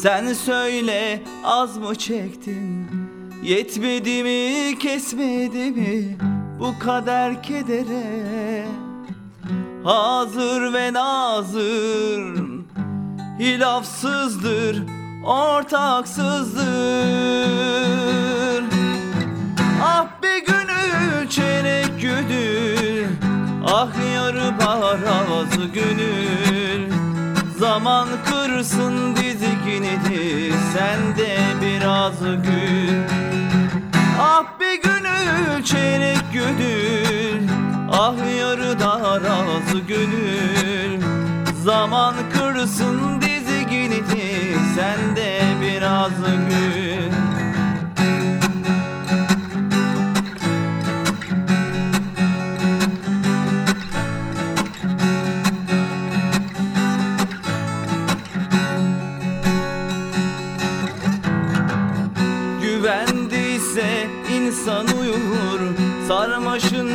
Sen söyle az mı çektin? Yetmedi mi kesmedi mi? Bu kadar kedere. Hazır ve nazır Hilafsızdır ortaksızdır. Ah be gönül çeyrek gönül Ah yarı barazı gönül Zaman kırsın dizginini Sen de biraz gül. Ah be gönül çeyrek gönül Ah yarı darazı gönül Zaman kırsın dizginini Sen de biraz gül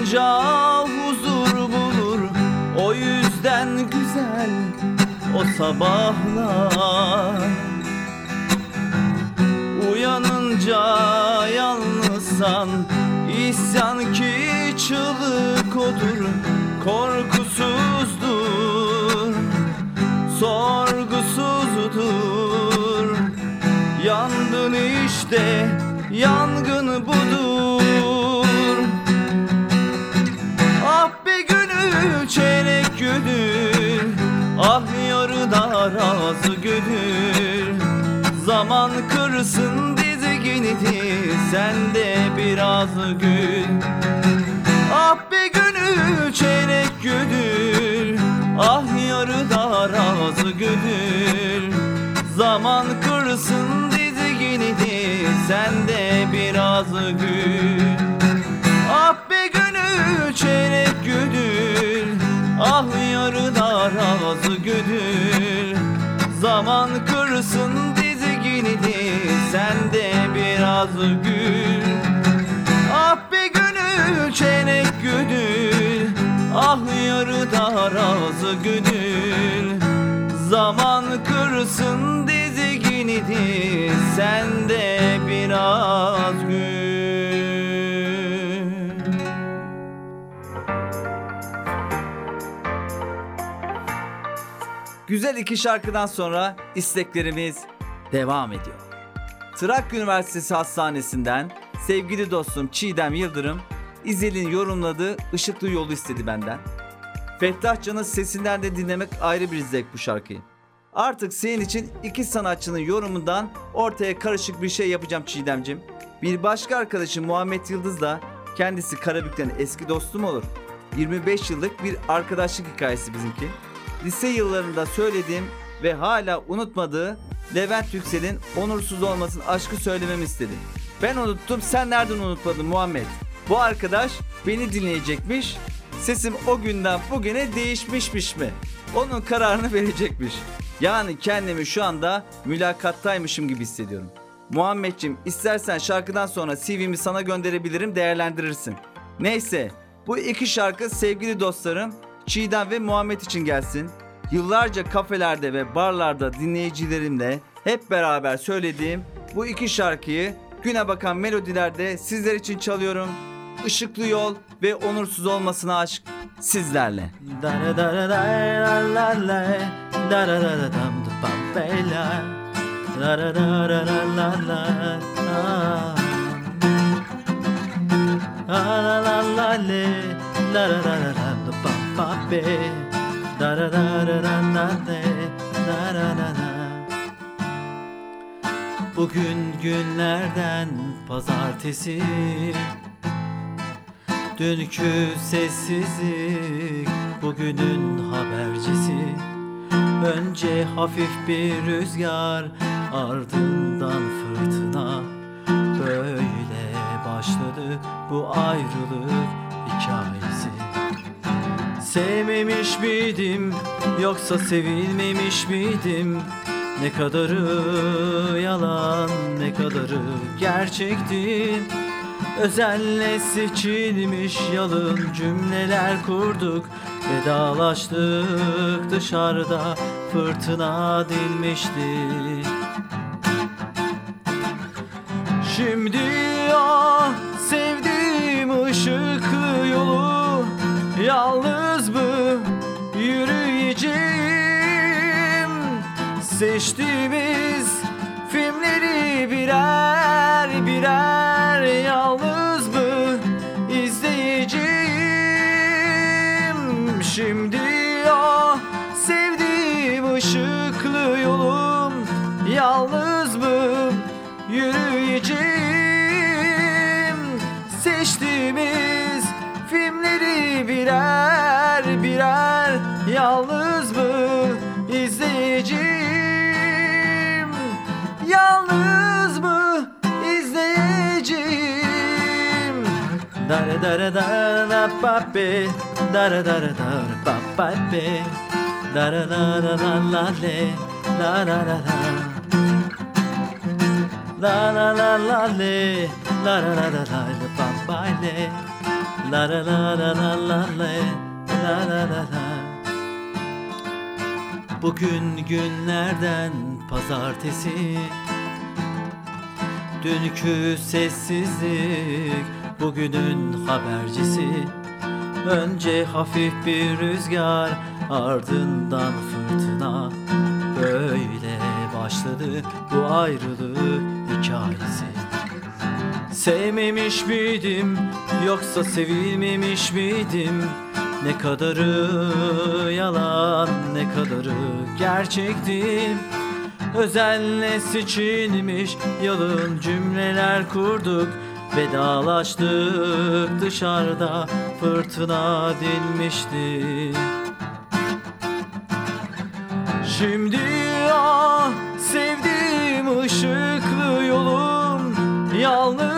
Sarmaşınca huzur bulur. O yüzden güzel o sabahlar. Uyanınca yalnızsan isyan ki çığlık odur Korkusuzdur Sorgusuzdur. Yandın işte yangın budur çeyrek gönül Ah yarı darazı gönül Zaman kırsın dizginini Sen de biraz gül. Ah be gönül çeyrek gönül Ah yarı darazı gönül Zaman kırsın dizginini Sen de biraz gül çeyrek gönül Ah yarı darazı gönül Zaman kırsın dizginini Sen de biraz gül. Ah be gönül çeyrek gönül Ah yarı darazı gönül Zaman kırsın dizginini Sen de biraz Güzel iki şarkıdan sonra isteklerimiz devam ediyor. Trakya Üniversitesi Hastanesi'nden sevgili dostum Çiğdem Yıldırım İzel'in yorumladığı Işıklı Yolu istedi benden. Fettah Can'ın sesinden de dinlemek ayrı bir zevk bu şarkıyı. Artık senin için iki sanatçının yorumundan ortaya karışık bir şey yapacağım Çiğdemcim. Bir başka arkadaşım Muhammed Yıldız da kendisi Karabük'ten eski dostum olur. 25 yıllık bir arkadaşlık hikayesi bizimki. Lise yıllarında söylediğim ve hala unutmadığı Levent Yüksel'in onursuz olmasın aşkı söylememi istedi. Ben unuttum sen nereden unutmadın Muhammed? Bu arkadaş beni dinleyecekmiş. Sesim o günden bugüne değişmişmiş mi? Onun kararını verecekmiş. Yani kendimi şu anda mülakattaymışım gibi hissediyorum. Muhammedciğim istersen şarkıdan sonra CV'mi sana gönderebilirim değerlendirirsin. Neyse bu iki şarkı sevgili dostlarım Çiğdem ve Muhammed için gelsin. Yıllarca kafelerde ve barlarda dinleyicilerimle hep beraber söylediğim bu iki şarkıyı güne bakan melodilerde sizler için çalıyorum. Işıklı yol ve onursuz olmasına aşk sizlerle. Bugün günlerden pazartesi. Dünkü sessizlik bugünün habercisi. Önce hafif bir rüzgar ardından fırtına. Böyle başladı bu ayrılık hikayesi Sevmemiş miydim yoksa sevilmemiş miydim? Ne kadarı yalan ne kadarı gerçekti? Özenle seçilmiş yalın cümleler kurduk. Vedalaştık dışarıda fırtına dinmişti. Şimdi ah sevdiğim ışıklı yolu Yalnız mı yürüyeceğim. Seçtiğimiz filmleri birer birer Yalnız mı izleyeceğim. Şimdi ah sevdiğim ışıklı yolum Yalnız mı yürüyeceğim. Seçtiğimiz birer birer Yalnız mı izleyeceğim Yalnız mı izleyeceğim Dara dara dara pa pe Dara dara dara pa pa pe Dara dara la la le. La la la la. La la la la le. La la la la la la pa La la la la la la le La la la la. Bugün günlerden pazartesi. Dünkü sessizlik bugünün habercisi. Önce hafif bir rüzgar ardından fırtına. Böyle başladı bu ayrılık hikayesi. Sevmemiş miydim yoksa sevilmemiş miydim? Ne kadarı yalan ne kadarı gerçekti? Özenle seçilmiş yalın cümleler kurduk. Vedalaştık dışarıda fırtına dinmişti. Şimdi ah sevdiğim ışıklı yolum Yalnız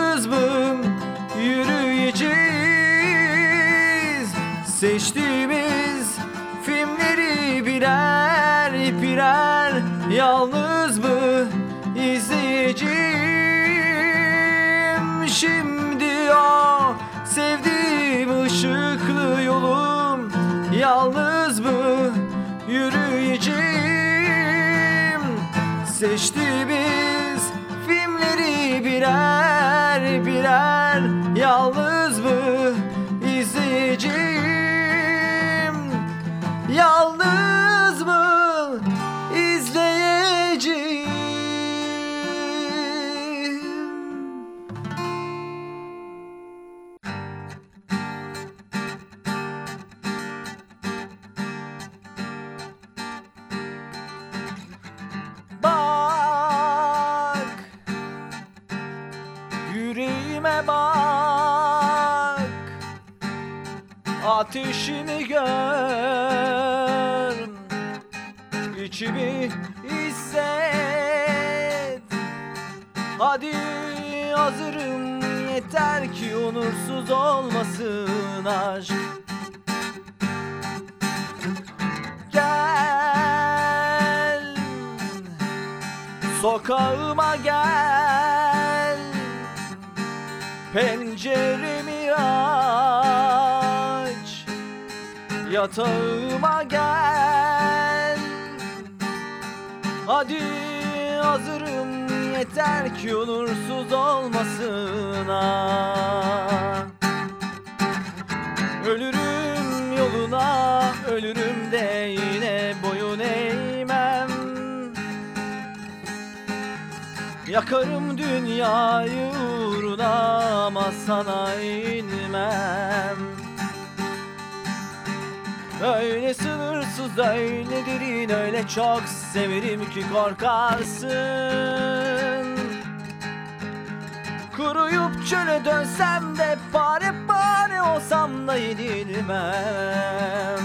Seçtiğimiz filmleri birer birer Yalnız mı izleyeceğim? Şimdi ah sevdiğim ışıklı yolum Yalnız mı yürüyeceğim? Seçtiğimiz filmleri birer birer Yalnız ateşini gör. İçimi hisset. Hadi hazırım yeter ki onursuz olmasın aşk. Gel Sokağıma gel. Penceremi aç Yatağıma gel. Hadi hazırım yeter ki onursuz olmasın ah. Ölürüm yoluna ölürüm de yine boyun eğmem. Yakarım dünyayı uğruna ama sana inmem Öyle sınırsız öyle derin öyle çok severim ki korkarsın. Kuruyup çöle dönsem de pare pare olsam da yenilmem.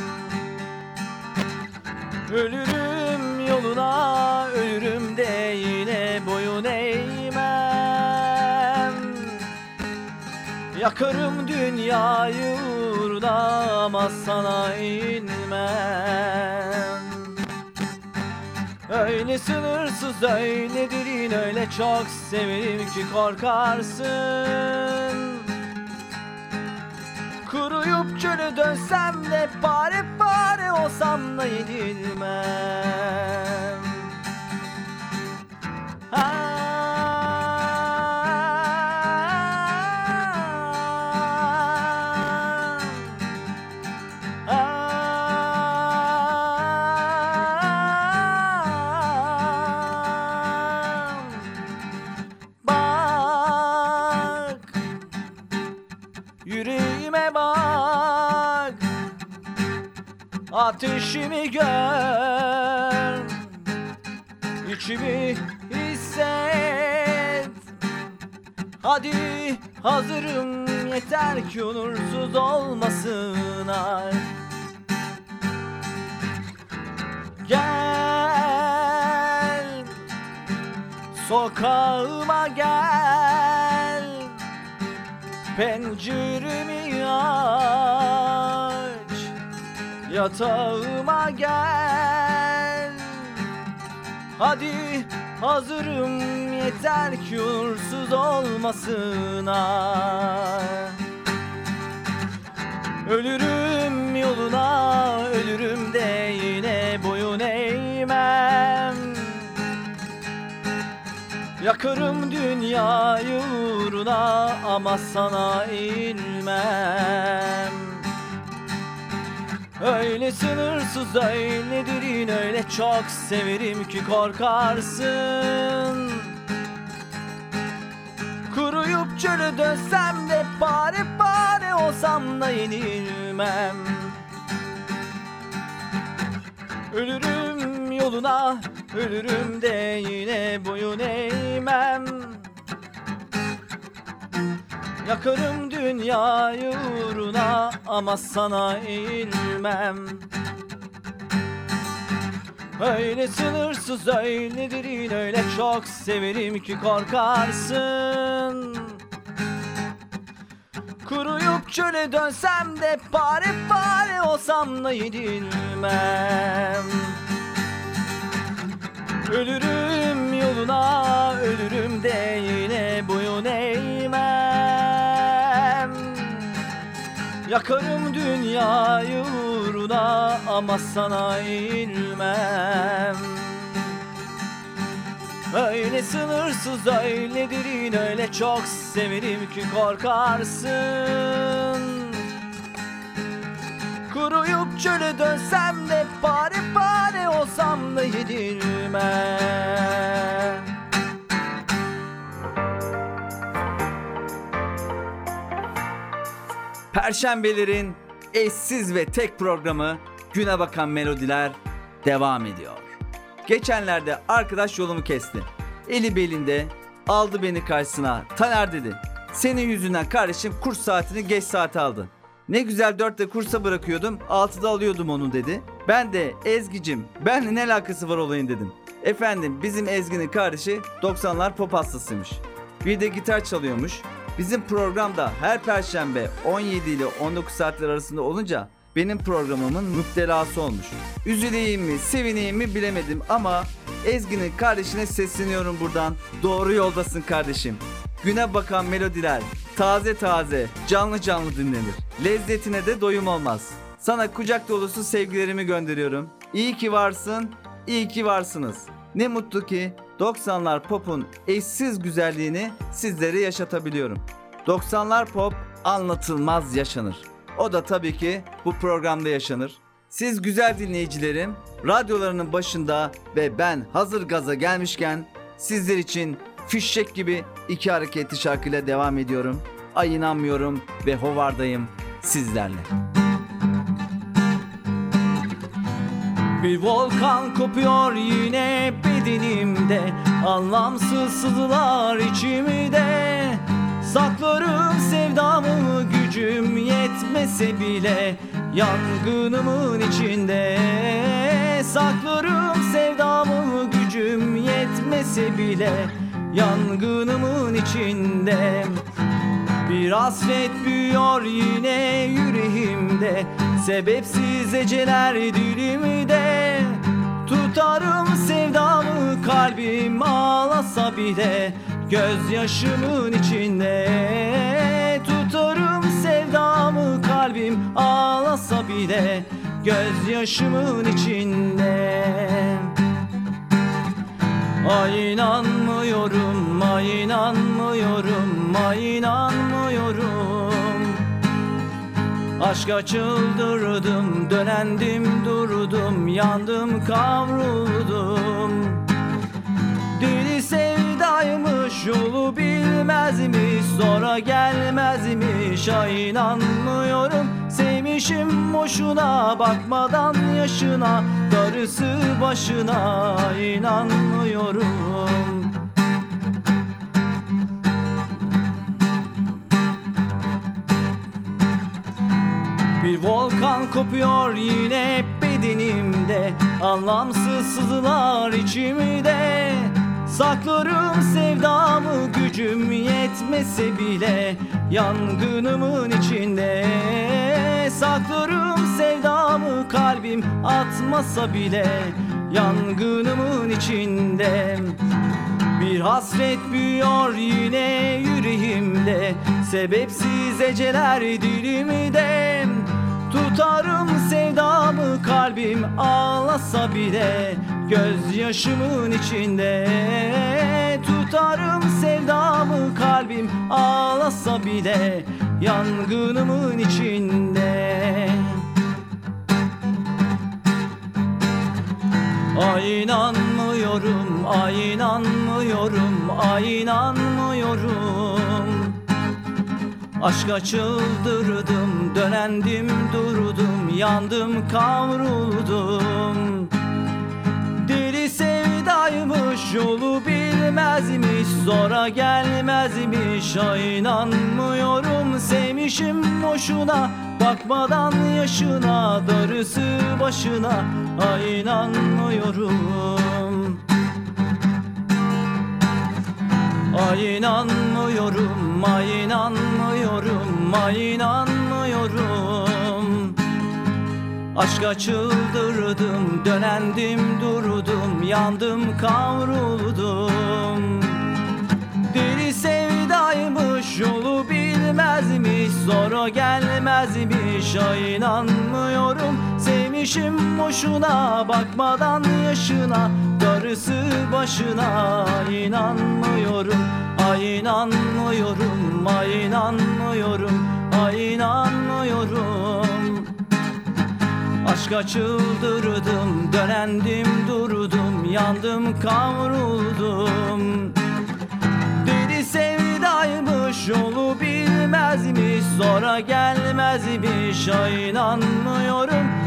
Ölürüm yoluna ölürüm de yine boyun eğmem Yakarım dünyayı uğruna ama sana inmem. Öyle sınırsız öyle derin öyle çok severim ki korkarsın. Kuruyup çöle dönsem de pare pare olsam da yenilmem. Bak Ateşimi gör İçimi hisset. Hadi hazırım yeter ki onursuz olmasın ay. Gel Sokağıma gel Penceremi aç Yatağıma gel. Hadi hazırım yeter ki uğursuz olmasın ah. Ölürüm yoluna ölürüm de yine boyun eğmem. Yakarım dünyayı uğruna ama sana inmem Öyle sınırsız öyle derin öyle çok severim ki korkarsın. Kuruyup çöle dönsem de pare pare olsam da yenilmem. Ölürüm yoluna ölürüm de yine boyun eğmem Yakarım dünyayı uğruna ama sana eğilmem Öyle sınırsız öyle derin öyle çok severim ki korkarsın. Kuruyup çöle dönsem de pare pare olsam da yenilmem. Ölürüm yoluna ölürüm de yine boyun Yakarım dünyayı uğruna ama sana eğilmem Öyle sınırsız öyle derin öyle çok severim ki korkarsın. Kuruyup çöle dönsem de pare pare olsam da yedirmem Perşembelerin eşsiz ve tek programı Güne Bakan Melodiler devam ediyor. Geçenlerde arkadaş yolumu kesti. Eli belinde aldı beni karşısına. Taner dedi. Senin yüzünden kardeşim kurs saatini geç saate aldı. Ne güzel dörtte kursa bırakıyordum, altıda alıyordum onu dedi. Ben de Ezgi'cim, benle ne alakası var olayın dedim. Efendim bizim Ezgi'nin kardeşi 90'lar pop hastasıymış. Bir de gitar çalıyormuş. Bizim programda her perşembe 17 ile 19 saatler arasında olunca benim programımın müptelası olmuş. Üzüleyim mi, sevineyim mi bilemedim ama Ezgi'nin kardeşine sesleniyorum buradan. Doğru yoldasın kardeşim. Güne bakan melodiler taze taze, canlı canlı dinlenir. Lezzetine de doyum olmaz. Sana kucak dolusu sevgilerimi gönderiyorum. İyi ki varsın, iyi ki varsınız. Ne mutlu ki 90'lar pop'un eşsiz güzelliğini sizlere yaşatabiliyorum. 90'lar pop anlatılmaz yaşanır. O da tabii ki bu programda yaşanır. Siz güzel dinleyicilerim, radyolarının başında ve ben hazır gaza gelmişken sizler için fişek gibi iki hareketli şarkıyla devam ediyorum. Ay inanmıyorum ve hovardayım sizlerle. Bir volkan kopuyor yine bedenimde. Anlamsız sızılar içimde. Saklarım sevdamı gücüm yetmese bile Yangınımın içinde. Saklarım sevdamı gücüm yetmese bile Yangınımın içinde bir hasret büyüyor yine yüreğimde. Sebepsiz eceler dilimde. Tutarım sevdamı kalbim ağlasa bile. Gözyaşımın içinde. Tutarım sevdamı kalbim ağlasa bile. Gözyaşımın içinde Ay inanmıyorum, ay inanmıyorum, ay inanmıyorum. Aşka çıldırdım, dönendim durdum, yandım kavruldum sevdaymış yolu bilmezmiş Sonra gelmezmiş. Ay inanmıyorum Sevmişim boşuna bakmadan yaşına Darısı başına. İnanmıyorum. Bir volkan kopuyor yine bedenimde Anlamsız sızılar içimde Saklarım sevdamı gücüm yetmese bile Yangınımın içinde. Saklarım sevdamı kalbim atmasa bile Yangınımın içinde. Bir hasret büyüyor yine yüreğimde Sebepsiz eceler dilimde Tutarım sevdamı kalbim ağlasa bile Gözyaşımın içinde. Tutarım sevdamı kalbim ağlasa bile Yangınımın içinde. Ay inanmıyorum, ay inanmıyorum, ay inanmıyorum Aşka çıldırdım, dönendim durdum, yandım kavruldum. Deli sevdaymış yolu bilmezmiş Zora gelmezmiş. Ay inanmıyorum Sevmişim boşuna. Bakmadan yaşına Darısı başına. Ay inanmıyorum Ay inanmıyorum, ay inanmıyorum, ay inanmıyorum. Aşka çıldırdım, dönendim durdum, yandım kavruldum. Deli sevdaymış yolu bilmezmiş Sonra gelmezmiş. Ay inanmıyorum Sevmişim boşuna bakmadan yaşına Darısı başına. İnanmıyorum Ay inanmıyorum, ay inanmıyorum, ay inanmıyorum. Aşka çıldırdım, dönendim durdum, yandım kavruldum. Deli sevdaymış yolu bilmezmiş Sonra gelmezmiş. Ay inanmıyorum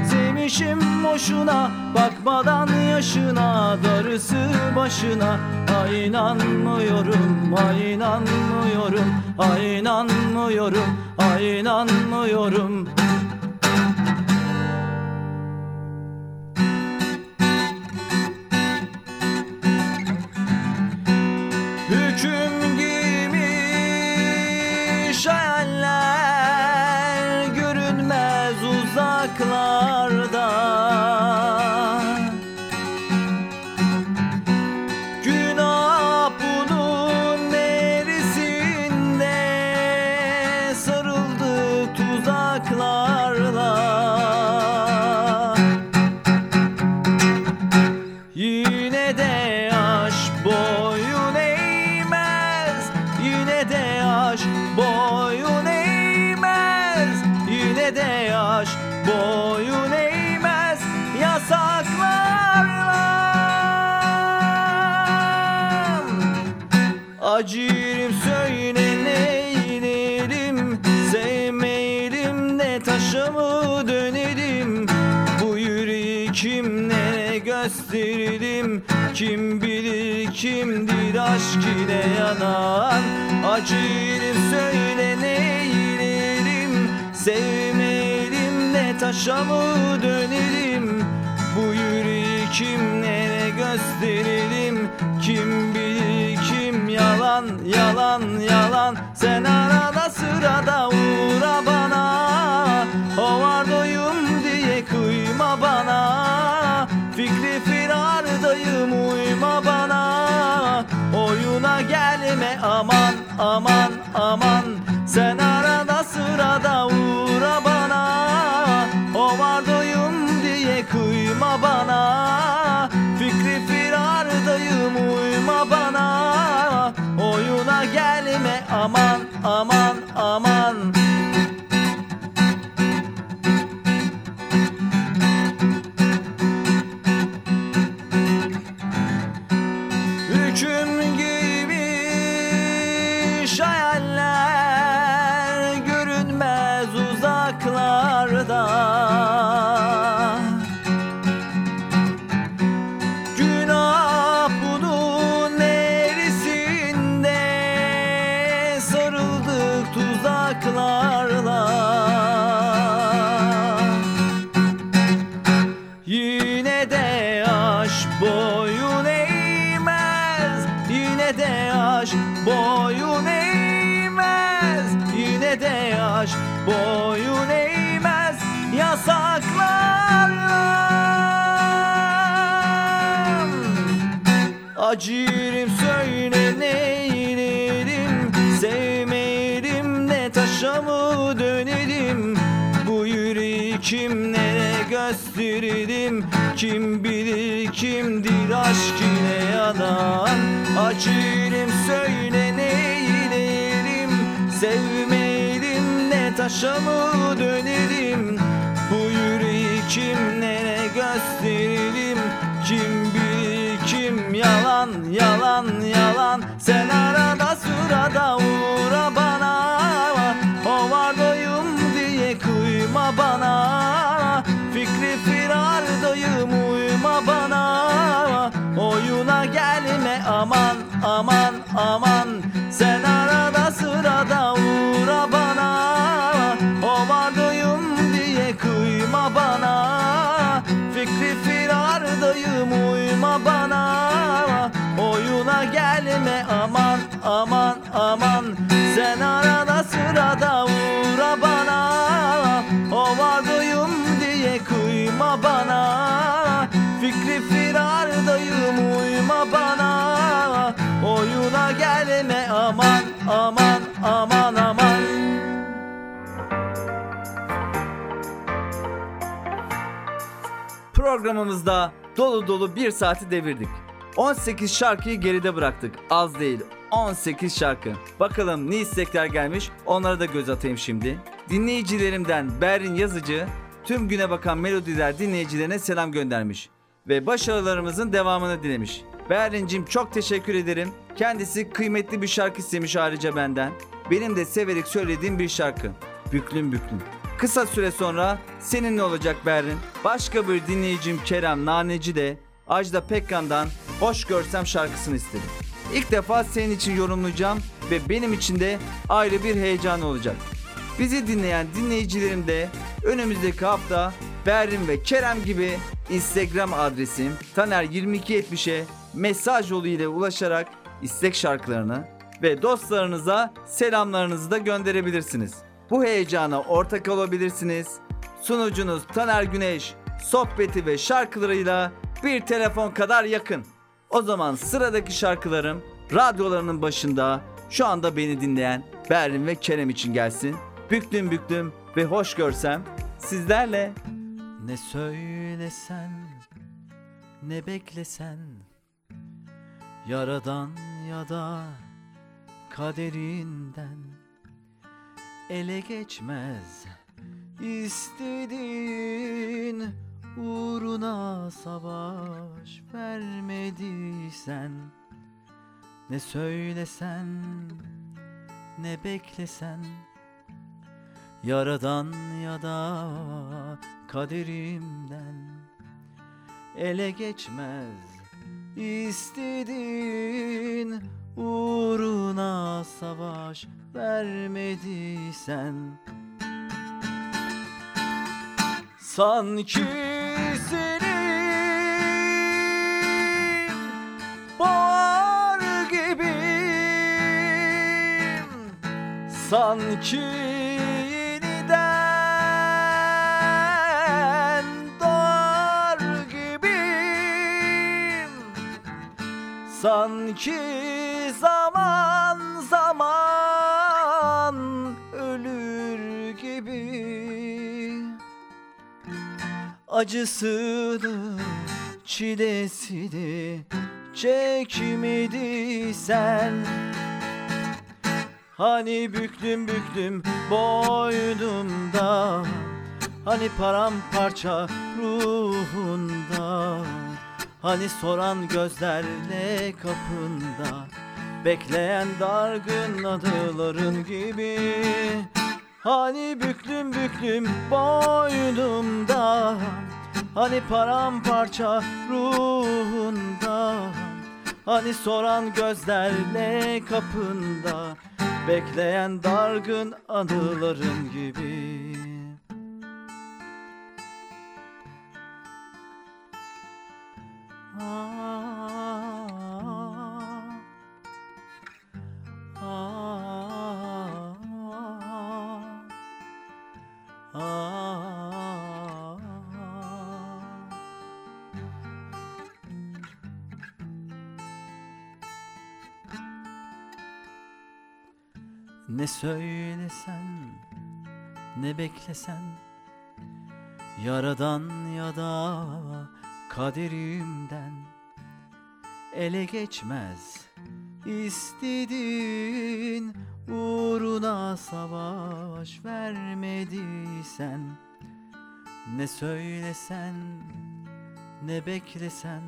Sevmişim boşuna Bakmadan yaşına darısı başına. Ay inanmıyorum, ay inanmıyorum Ay inanmıyorum, ay inanmıyorum yanan Acırım söyle neylerim Sevmeyelim de taşa mı dönelim? Bu yüreği kimlere gösterelim? Kim bilir kim yalan yalan yalan. Sen arada sırada uğra bana. O vardayım diye kıyma bana. Fikri firardayım uyma aman aman aman Sen arada Kim bilir kimdir aşk ile yanan Acırım söyle neylerim Sevmeyelim de taşa mı dönelim? Bu yüreği kimlere gösterelim Kim bilir kim? Yalan yalan yalan. Sen arada sırada uğra Sen arada Programımızda dolu dolu bir saati devirdik. 18 şarkıyı geride bıraktık. Az değil 18 şarkı. Bakalım ne istekler gelmiş onlara da göz atayım şimdi. Dinleyicilerimden Berrin Yazıcı tüm güne bakan melodiler dinleyicilerine selam göndermiş. Ve başarılarımızın devamını dilemiş. Berrin'cim çok teşekkür ederim. Kendisi kıymetli bir şarkı istemiş ayrıca benden. Benim de severek söylediğim bir şarkı. Büklüm büklüm. Kısa süre sonra seninle olacak Berrin. Başka bir dinleyicim Kerem Naneci de Ajda Pekkan'dan Hoş Görsem şarkısını istedi. İlk defa senin için yorumlayacağım ve benim için de ayrı bir heyecan olacak. Bizi dinleyen dinleyicilerim de önümüzdeki hafta Berrin ve Kerem gibi Instagram adresim Taner2270'e mesaj yolu ile ulaşarak istek şarkılarını ve dostlarınıza selamlarınızı da gönderebilirsiniz. Bu heyecana ortak olabilirsiniz. Sunucunuz Taner Güneş sohbeti ve şarkılarıyla bir telefon kadar yakın. O zaman sıradaki şarkılarım radyolarının başında şu anda beni dinleyen Berrin ve Kerem için gelsin. Büklüm büklüm ve hoş görsem sizlerle. Ne söylesen ne beklesen Yaradan ya da kaderinden Ele geçmez. İstediğin Uğruna savaş vermediysen Ne söylesen ne beklesen Yaradan ya da kaderimden Ele geçmez. İstediğin Uğruna savaş vermediysen. Sanki senin boğar gibiyim. Sanki yeniden doğar gibiyim. Sanki zaman zaman ölür gibi. Acısını çilesini çekmediysen Hani büklüm büklüm boynumda Hani paramparça ruhunda Hani soran gözlerle kapında Bekleyen dargın adıların gibi. Hani büklüm büklüm boynumda. Hani paramparça ruhunda. Hani soran gözlerle kapında. Bekleyen dargın anıların gibi. Ah, Ne söylesen ne beklesen Yaradan ya da kaderimden Ele geçmez istediğin Uğruna savaş vermediysen. Ne söylesen ne beklesen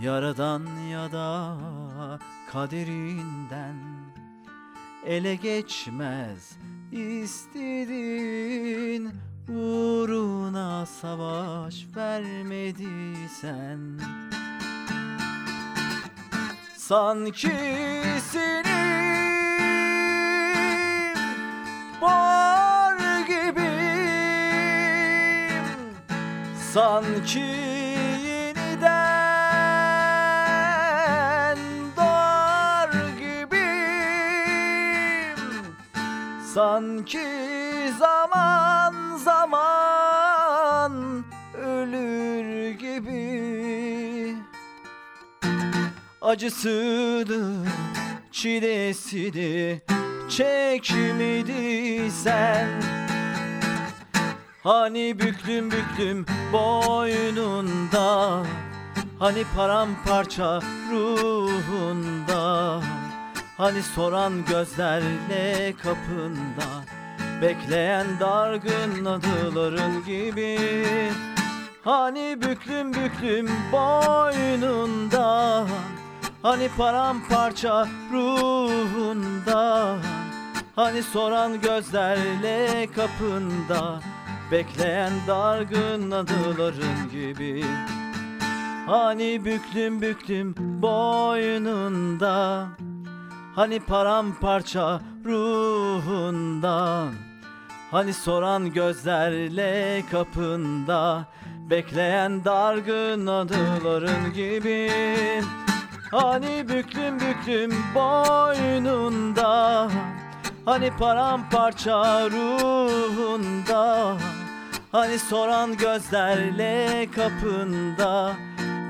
Yaradan ya da kaderinden Ele geçmez istediğin Uğruna savaş vermediysen. Sanki senin var gibiyim. Sanki Sanki zaman zaman ölür gibi. Acısını, çilesini çekmediysen Hani büklüm büklüm boynunda Hani paramparça ruhunda Hani soran gözlerle kapında? Bekleyen dargın adıların gibi. Hani büklüm büklüm boynunda? Hani paramparça ruhunda? Hani soran gözlerle kapında? Bekleyen dargın adıların gibi. Hani büklüm büklüm boynunda Hani paramparça ruhunda Hani soran gözlerle kapında Bekleyen dargın adıların gibi. Hani büklüm büklüm boynunda Hani paramparça ruhunda Hani soran gözlerle kapında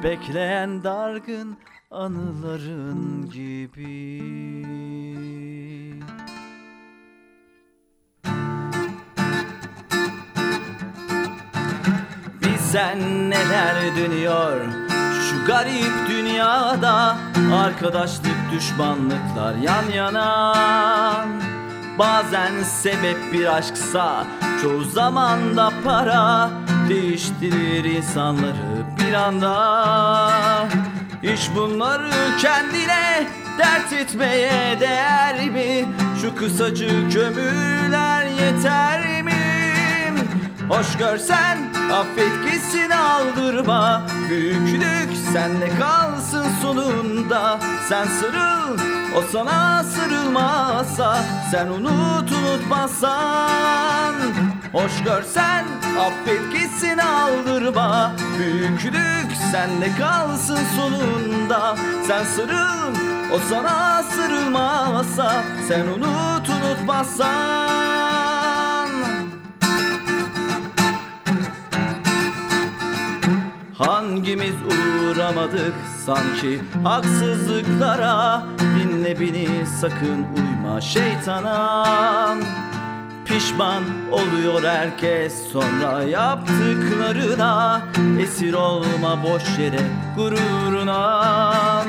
Bekleyen dargın anıların gibi. Bilsen neler dönüyor şu garip dünyada? Arkadaşlık düşmanlıklar yan yana. Bazen sebep bir aşksa çoğu zaman da para. Değiştirir insanları bir anda Hiç bunları kendine dert etmeye değer mi? Şu kısacık ömürler yeter mi? Hoş görsen affet gitsin aldırma Büyüklük sende kalsın sonunda Sen sarıl o sana sarılmazsa Sen unut unutmazsan Hoş görsen affet gitsin aldırma. Büyüklük sende kalsın sonunda. Sen sarıl o sana sarılmazsa Sen unut unutmazsan. Hangimiz uğramadık sanki haksızlıklara? Dinle beni sakın uyma şeytana Pişman oluyor herkes sonra yaptıklarına Esir olma boş yere gururuna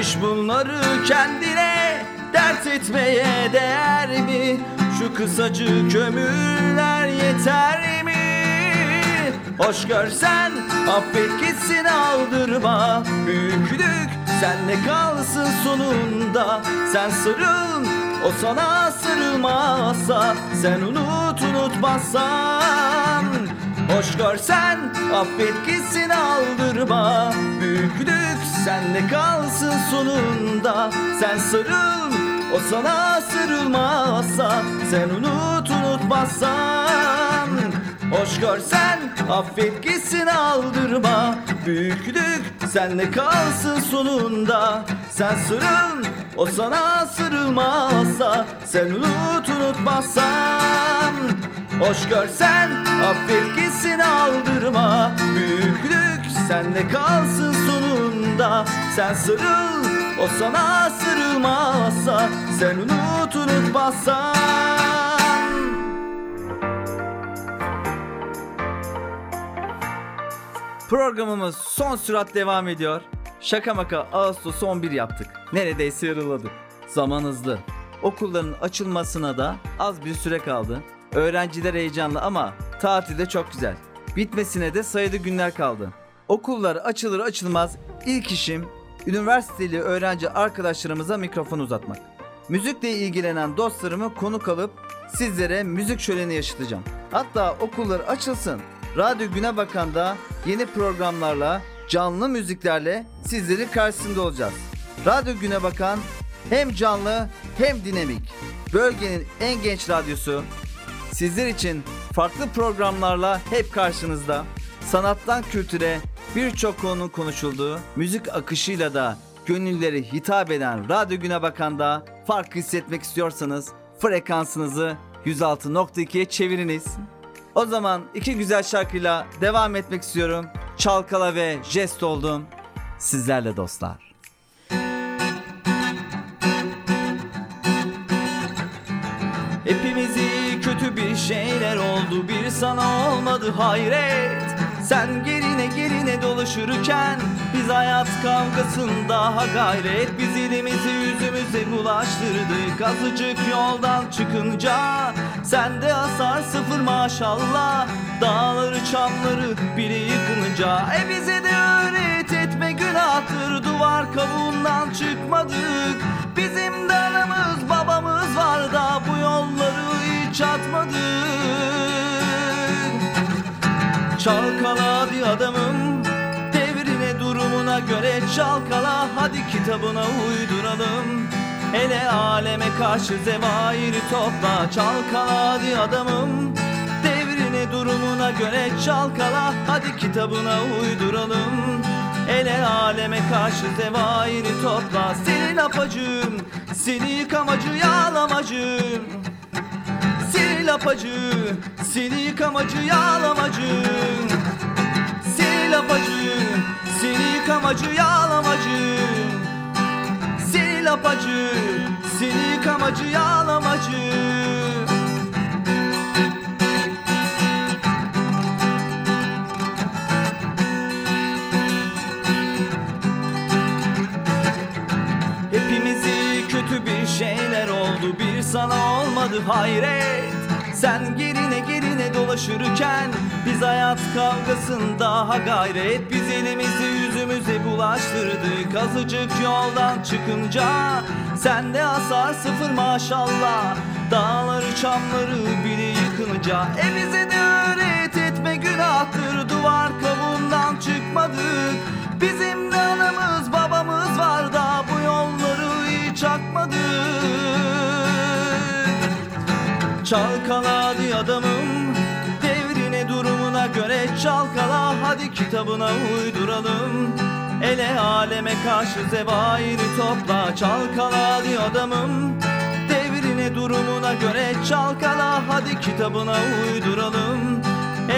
İş bunları kendine dert etmeye değer mi? Şu kısacık ömürler yeter mi? Hoş görsen affet gitsin aldırma Büyüklük sende kalsın sonunda Sen sarıl o sana sarılmazsa Sen unut unutmazsan. Hoş görsen affet gitsin aldırma. Büyüklük sende kalsın sonunda. Sen sarıl o sana sarılmazsa Sen unut unutmazsan Hoş görsen affet gitsin aldırma. Büyüklük sende kalsın sonunda. Sen sarıl o sana sarılmazsa Sen unut unutmazsan. Hoş görsen affet gitsin aldırma. Büyüklük sende kalsın sonunda. Sen sarıl o sana sarılmazsa Sen unut unutmazsan Programımız son sürat devam ediyor. Şaka maka Ağustos 11 yaptık. Neredeyse yarıladık. Zaman hızlı. Okulların açılmasına da az bir süre kaldı. Öğrenciler heyecanlı ama tatilde çok güzel. Bitmesine de sayılı günler kaldı. Okullar açılır açılmaz ilk işim üniversiteli öğrenci arkadaşlarımıza mikrofon uzatmak. Müzikle ilgilenen dostlarımı konuk alıp sizlere müzik şöleni yaşatacağım. Hatta okullar açılsın. Radyo Güne Bakan'da yeni programlarla, canlı müziklerle sizlerin karşısında olacağız. Radyo Güne Bakan hem canlı hem dinamik. Bölgenin en genç radyosu. Sizler için farklı programlarla hep karşınızda. Sanattan kültüre birçok konunun konuşulduğu, müzik akışıyla da gönülleri hitap eden Radyo Güne Bakan'da fark hissetmek istiyorsanız frekansınızı 106.2'ye çeviriniz. O zaman iki güzel şarkıyla devam etmek istiyorum. Çalkala ve jest oldum. Sizlerle dostlar. Hepimizi kötü bir şeyler oldu bir sana olmadı hayret Sen gerine gerine dolaşırken biz hayat kavgasında daha gayret Biz elimizi yüzümüze bulaştırdık azıcık yoldan çıkınca Sende hasar sıfır maşallah. Dağları çamları biri yıkılınca E bize de öğret etme günahtır. Duvar kabuğundan çıkmadık. Bizim de anamız babamız var da Bu yolları hiç atmadık. Çalkala hadi adamım Devrine durumuna göre çalkala. Hadi kitabına uyduralım Ele aleme karşı zevairi topla Çalkala hadi adamım. Devrine durumuna göre çalkala Hadi kitabına uyduralım. Ele aleme karşı zevairi topla Seni lapacım Seni yıkamacı yağlamacım Seni lapacı Seni yıkamacı yağlamacı Seni lapacı Seni yıkamacı yağlamacı Seni lapacı Seni yıkamacı yağlamacı Hepimizi kötü bir şeyler oldu Bir sana olmadı hayret Sen gerine gerine dolaşırken Biz hayat kavgasında ha gayret Biz elimizi yüzümüze bulaştırdık. Azıcık yoldan çıkınca Sende hasar sıfır maşallah. Dağları çamları bile yıkınca E bize de öğret etme günahtır Duvar kabuğundan çıkmadık. Bizim de Çalkala hadi adamım. Devrine durumuna göre çalkala Hadi kitabına uyduralım. Ele aleme karşı zevairi topla Çalkala hadi adamım. Devrine durumuna göre çalkala Hadi kitabına uyduralım.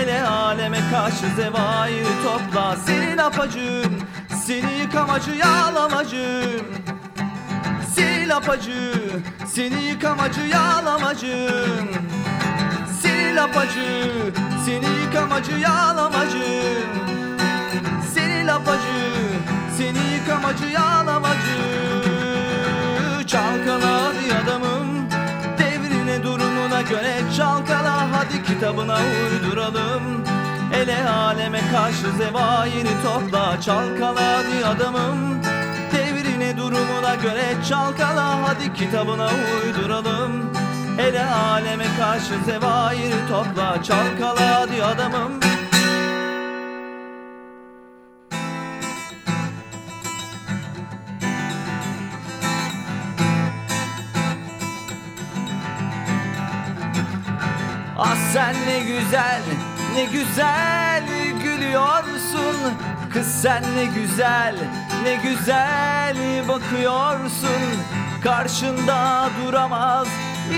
Ele aleme karşı zevairi topla Senin apacın Seni yıkamacı yağlamacın lapacı, seni yıkamacı yağlamacın Seni lapacı, seni yıkamacı yağlamacın Seni lapacı, seni yıkamacı yağlamacı. Çalkala hadi adamım Devrine durumuna göre çalkala. Hadi kitabına uyduralım Ele aleme karşı zevairi topla. Çalkala hadi adamım durumuna göre çalkala Hadi kitabına uyduralım. Ele aleme karşı zevairi topla Çalkala hadi adamım. Ah sen ne güzel, ne güzel gülüyorsun. Kız sen ne güzel, ne güzel bakıyorsun Karşında duramaz.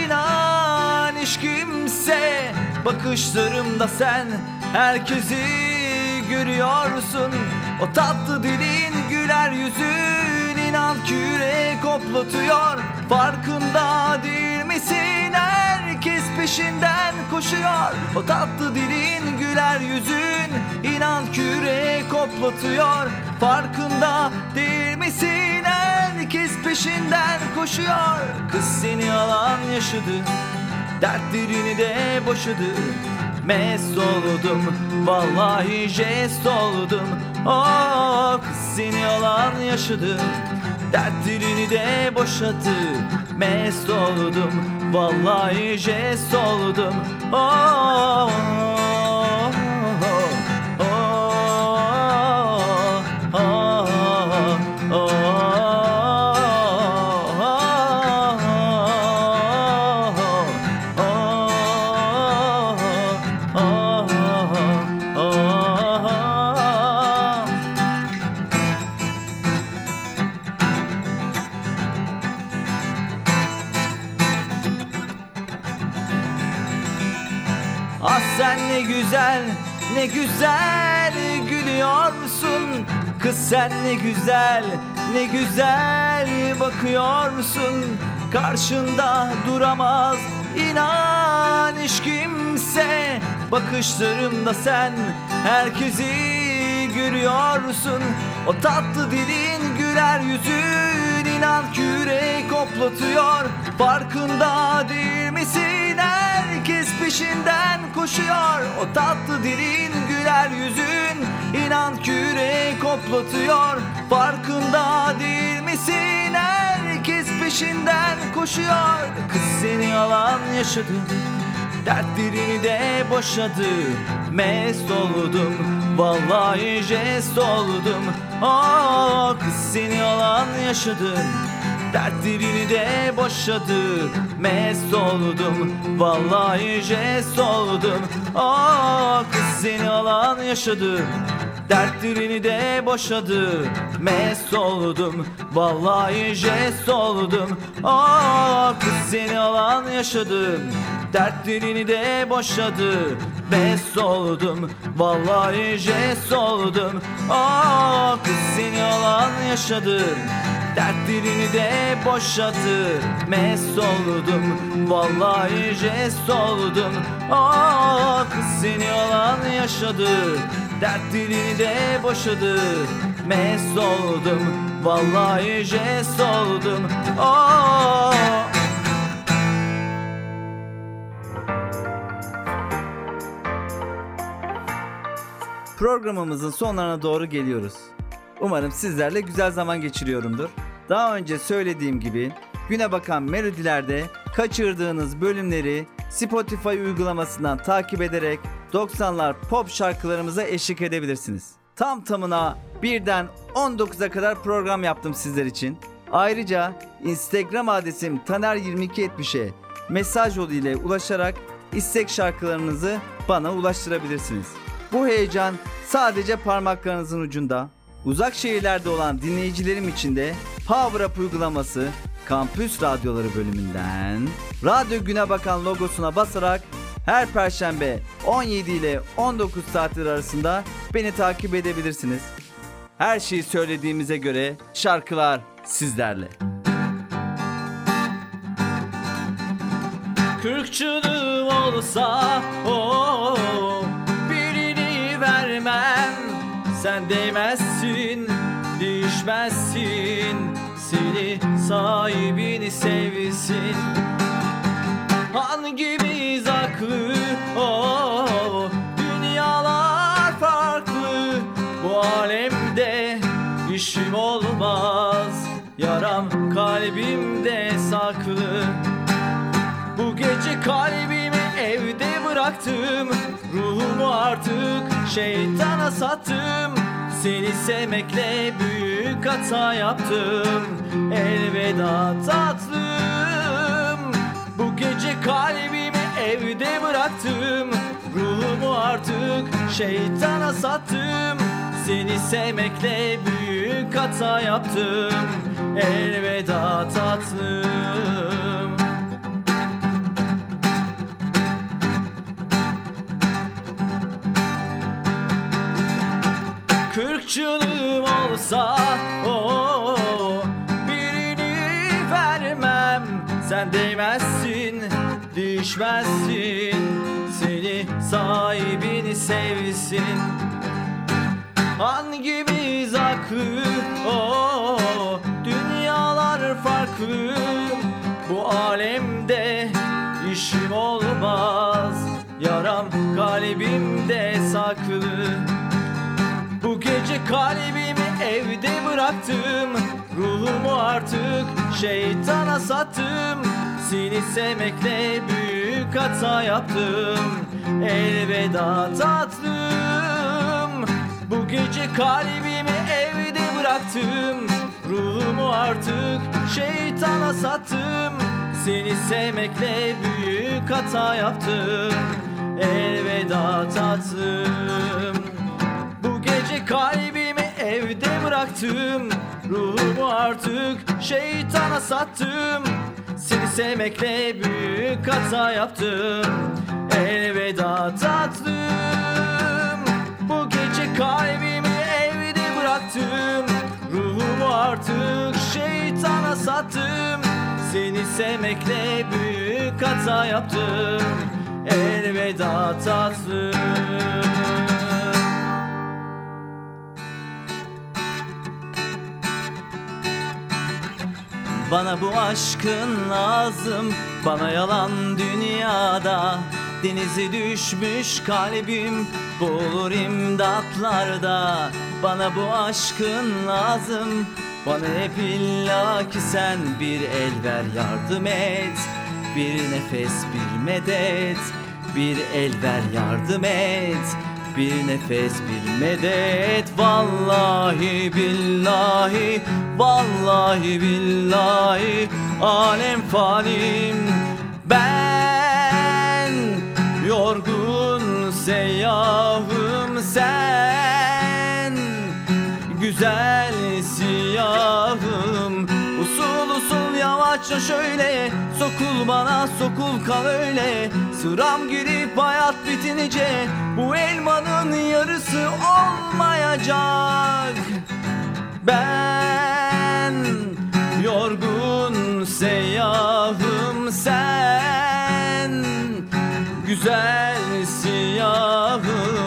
İnan hiç kimse Bakışlarımda sen herkesi görüyorsun. O tatlı dilin güler yüzün inan ki yürek hoplatıyor. Farkında değil misin? Herkes peşinden koşuyor. O tatlı dilin güler yüzün inan ki yürek hoplatıyor Farkında değil misin? Herkes peşinden koşuyor. Kız seni alan yaşadı Dertlerini de boşadı. Mest oldum Vallahi jest oldum. Oh kız seni alan yaşadı Dertlerini de boşadı. Mest oldum Vallahi jest oldum. Oh, güzel gülüyorsun. Kız sen ne güzel, ne güzel bakıyorsun. Karşında duramaz inan hiç kimse. Bakışlarımda sen herkesi görüyorsun. O tatlı dilin güler yüzün inan ki yürek hoplatıyor. Farkında değil peşinden koşuyor. O tatlı dilin güler yüzün İnan ki koplatıyor. Farkında değil misin? Herkes peşinden koşuyor. Kız seni alan yaşadı Dertlerini de boşadı. Mest oldum Vallahi jest oldum. Aa, Kız seni alan yaşadı Dertlerini de boşadı. Mest oldum Vallahi jest oldum. Aa, Kız seni alan yaşadı. Dertlerini de boşadı. Mest oldum Vallahi jest oldum. Aa, Kız seni alan yaşadım Dertlerini de boşadı. Best oldum Vallahi jest oldum. Aa, Kız seni alan yaşadım Dertlerini de boşadı Mest oldum. Vallahi jest oldum. Aa, Kız seni alan yaşadı. Dertlerini de boşadı Mest oldum. Vallahi jest oldum. Aa, Programımızın sonlarına doğru geliyoruz. Umarım sizlerle güzel zaman geçiriyorumdur. Daha önce söylediğim gibi güne bakan melodilerde kaçırdığınız bölümleri Spotify uygulamasından takip ederek 90'lar pop şarkılarımıza eşlik edebilirsiniz. Tam tamına birden 19'a kadar program yaptım sizler için. Ayrıca Instagram adresim taner2270'e mesaj yolu ulaşarak istek şarkılarınızı bana ulaştırabilirsiniz. Bu heyecan sadece parmaklarınızın ucunda. Uzak şehirlerde olan dinleyicilerim için de Power Up uygulaması Kampüs Radyoları bölümünden Radyo Güne Bakan logosuna basarak her perşembe 17 ile 19 saatler arasında beni takip edebilirsiniz. Her şeyi söylediğimize göre şarkılar sizlerle. Kırkçılığım olsa o birini vermem Sen değmezsin, değişmezsin. Seni sahibini sevsin. Hangimiz haklı o Dünyalar farklı. Bu alemde işim olmaz. Yaram kalbimde saklı. Bu gece kalbimi evde bıraktım Ruhumu artık şeytana sattım. Seni sevmekle büyük hata yaptım. Elveda tatlım. Bu gece kalbimi evde bıraktım. Ruhumu artık şeytana sattım. Seni sevmekle büyük hata yaptım. Elveda tatlım Kırkçılığım olsa o birini vermem. Sen değmezsin, düşmezsin. Seni sahibini sevsin. Hangimiz haklı? O Dünyalar farklı. Bu alemde işim olmaz. Yaram kalbimde saklı gece kalbimi evde bıraktım. Ruhumu artık şeytana sattım. Seni sevmekle büyük hata yaptım. Elveda tatlım. Bu gece kalbimi evde bıraktım. Ruhumu artık şeytana sattım. Seni sevmekle büyük hata yaptım. Elveda tatlım gece kalbimi evde bıraktım. Ruhumu artık şeytana sattım. Seni sevmekle büyük hata yaptım. Elveda tatlım. Bu gece kalbimi evde bıraktım. Ruhumu artık şeytana sattım. Seni sevmekle büyük hata yaptım. Elveda tatlım Bana bu aşkın lazım Bana yalan dünyada. Denize düşmüş kalbim Boğulur imdatlarda. Bana bu aşkın lazım Bana hep illa ki sen bir el ver yardım et. Bir nefes bir medet Bir el ver yardım et bir nefes bir medet. Vallahi billahi Vallahi billahi. Alem falim Ben Yorgun seyyahım sen. Güzel siyahım yavaşça şöyle Sokul bana sokul kal öyle. Sıram girip hayat bitince Bu elmanın yarısı olmayacak. Ben yorgun seyyahım sen. Güzel siyahım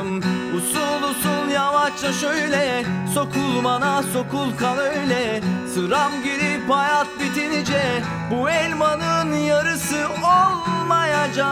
yavaşça şöyle Sokul bana sokul kal öyle. Sıram girip hayat bitince Bu elmanın yarısı olmayacak.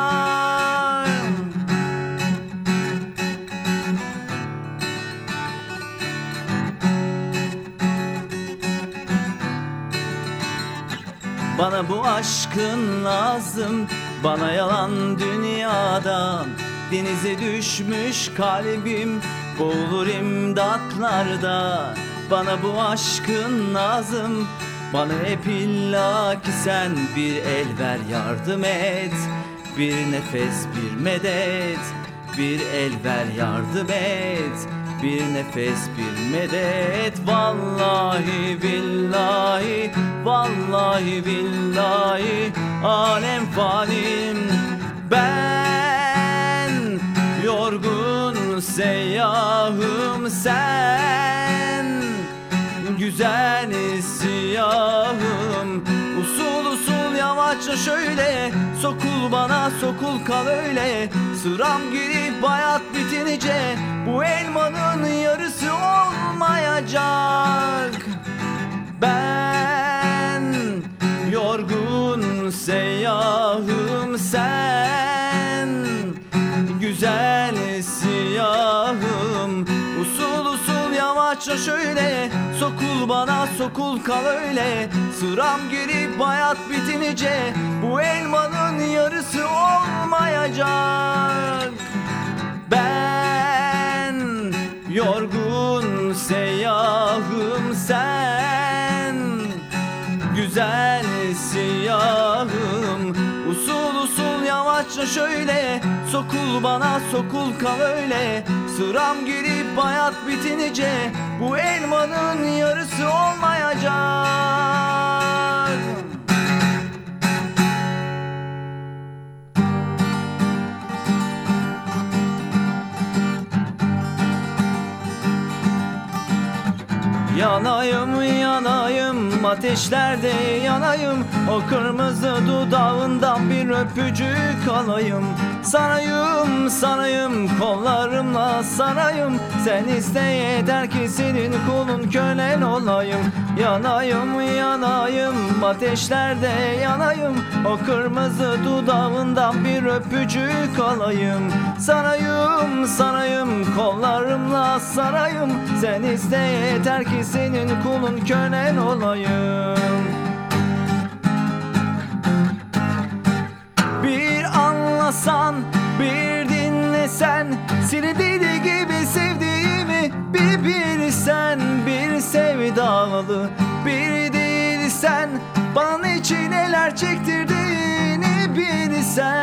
Bana bu aşkın lazım Bana yalan dünyadan. Denize düşmüş kalbim Boğulur imdatlarda Bana bu aşkın lazım Bana hep illa ki sen bir el ver yardım et. Bir nefes bir medet Bir el ver yardım et. Bir nefes bir medet Vallahi billahi Vallahi billahi Alem falim. Ben seyyahım sen. Güzel siyahım. Usul usul yavaşça şöyle. Sokul bana sokul kal öyle. Sıram girip hayat bitince Bu elmanın yarısı olmayacak. Ben yorgun seyyahım sen. Güzel siyahım Usul usul yavaşça şöyle. Sokul bana sokul kal öyle. Sıram girip hayat bitince Bu elmanın yarısı olmayacak. Ben yorgun seyyahım sen. Güzel siyahım yavaşça şöyle Sokul bana sokul kal öyle. Sıram girip hayat bitince Bu elmanın yarısı olmayacak Yanayım yanayım ateşlerde yanayım. O kırmızı dudağından bir öpücük alayım. Sarayım sarayım kollarımla sarayım. Sen iste yeter ki senin kulun kölen olayım. Yanayım yanayım ateşlerde yanayım. O kırmızı dudağından bir öpücük alayım. Sarayım sarayım kollarımla sarayım. Sen iste yeter ki senin kulun kölen olayım. Bir anlasan, bir dinlesen Seni deli gibi sevdiğimi bir bilsen Bir sevdalı, bir değilsen Bana için neler çektirdiğini bilsen.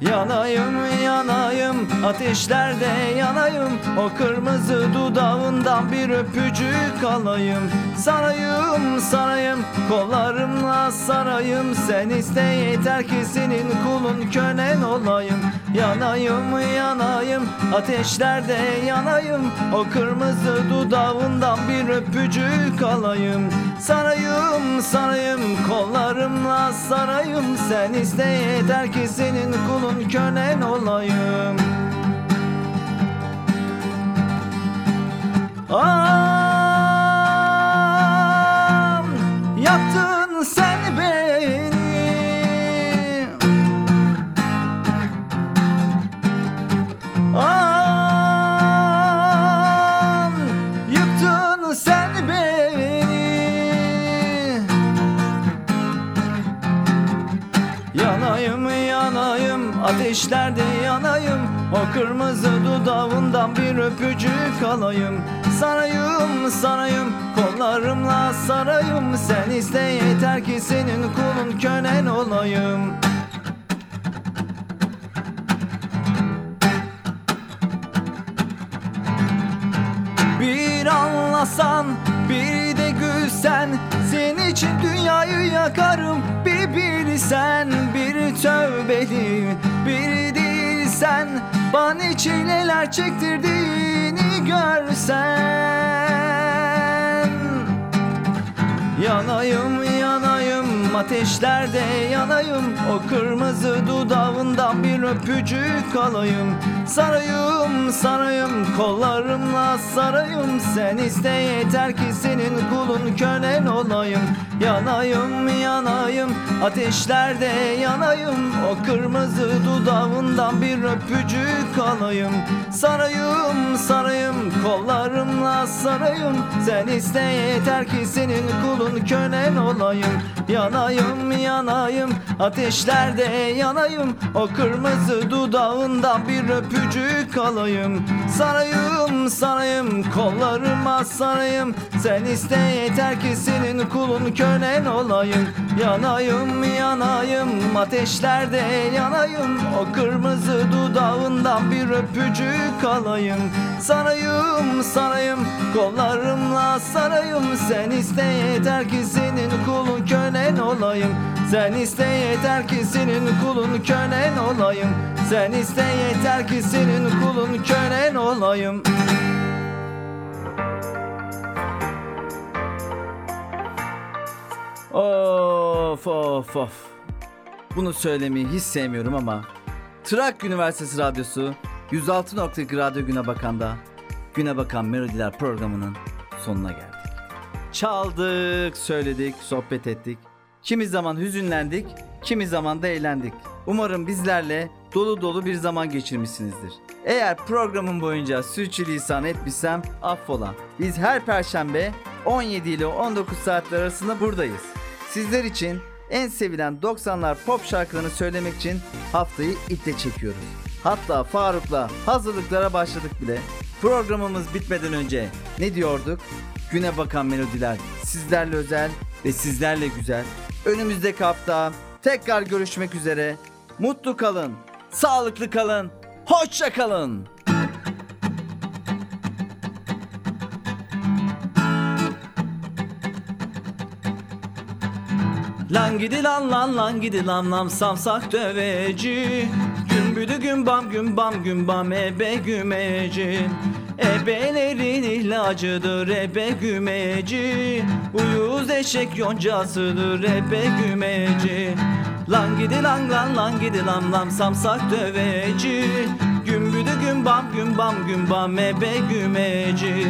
Yanayım yanayım ateşlerde yanayım. O kırmızı dudağından bir öpücük alayım. Sarayım sarayım kollarımla sarayım. Sen iste yeter ki senin kulun kölen olayım. Yanayım yanayım ateşlerde yanayım. O kırmızı dudağından bir öpücük alayım. Sarayım sarayım kollarımla sarayım. Sen iste yeter ki senin kulun kölen olayım volume. Oh. Alayım Sarayım sarayım. Kollarımla sarayım Sen iste yeter ki senin kulun kölen olayım. Bir anlasan bir de gülsen Senin için dünyayı yakarım. Bir bilsen bir tövbeli Bir değilsen Bana çileler çektirdiğini görsen. Yanayım yanayım ateşlerde yanayım. O kırmızı dudağından bir öpücük alayım Sarayım sarayım kollarımla sarayım. Sen iste yeter ki senin kulun kölen olayım. Yanayım yanayım ateşlerde yanayım. O kırmızı dudağından bir öpücük alayım. Sarayım sarayım kollarımla sarayım. Sen iste yeter ki senin kulun kölen olayım. Yanayım yanayım ateşlerde yanayım. O kırmızı dudağından bir öpücük alayım Sarayım sarayım kollarıma sarayım Sen iste yeter ki senin kulun kölen olayım. Yanayım yanayım ateşlerde yanayım. O kırmızı dudağından bir öpücük alayım. Sarayım sarayım kollarımla sarayım. Sen iste yeter ki senin kulun kölen olayım. Sen iste yeter ki senin kulun kölen olayım. Sen iste yeter ki senin kulun kölen olayım Of of of. Bunu söylemeyi hiç sevmiyorum ama Trakya Üniversitesi Radyosu 106.2 Radyo Güne Bakan'da Güne Bakan Melodiler programının sonuna geldik. Çaldık, söyledik, sohbet ettik. Kimi zaman hüzünlendik, kimi zaman da eğlendik. Umarım bizlerle dolu dolu bir zaman geçirmişsinizdir. Eğer programın boyunca sürçülisan etmişsem affola. Biz her perşembe 17 ile 19 saatler arasında buradayız. Sizler için en sevilen 90'lar pop şarkılarını söylemek için haftayı iple çekiyoruz. Hatta Faruk'la hazırlıklara başladık bile. Programımız bitmeden önce ne diyorduk? Güne bakan melodiler sizlerle özel ve sizlerle güzel. Önümüzdeki hafta tekrar görüşmek üzere. Mutlu kalın, sağlıklı kalın, hoşça kalın. Lan gidi lan lan lan gidi lan lan samsak döveci. Gümbüdü gümbam gümbam gümbam ebe gümeci. Ebelerin ilacıdır ebe gümeci. Uyuz eşek yoncasıdır ebe gümeci Lan gidi lan lan lan gidi lan lan samsak döveci. Gümbüdü gümbam gümbam gümbam ebe gümeci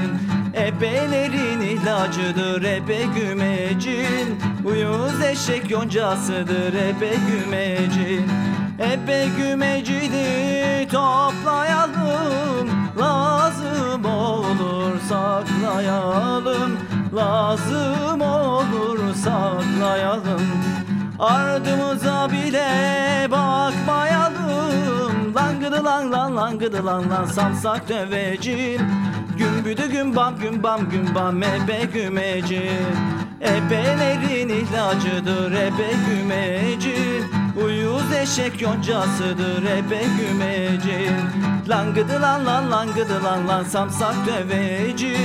Ebelerin ilacıdır ebe gümecin. Uyuz eşek yoncasıdır ebe gümecin. Ebe gümecini toplayalım Lazım olur saklayalım. Lazım olur saklayalım Ardımıza bile bakmayalım. Langıdı lang lan langıdı lang lan samsak dövecin Gümbüdü gümbam gümbam gümbam ebe gümecin Ebelerin ilacıdır ebe gümecin Uyuz eşek yoncasıdır ebe gümecin Langıdı lan lan langıdı lan lan samsak döveci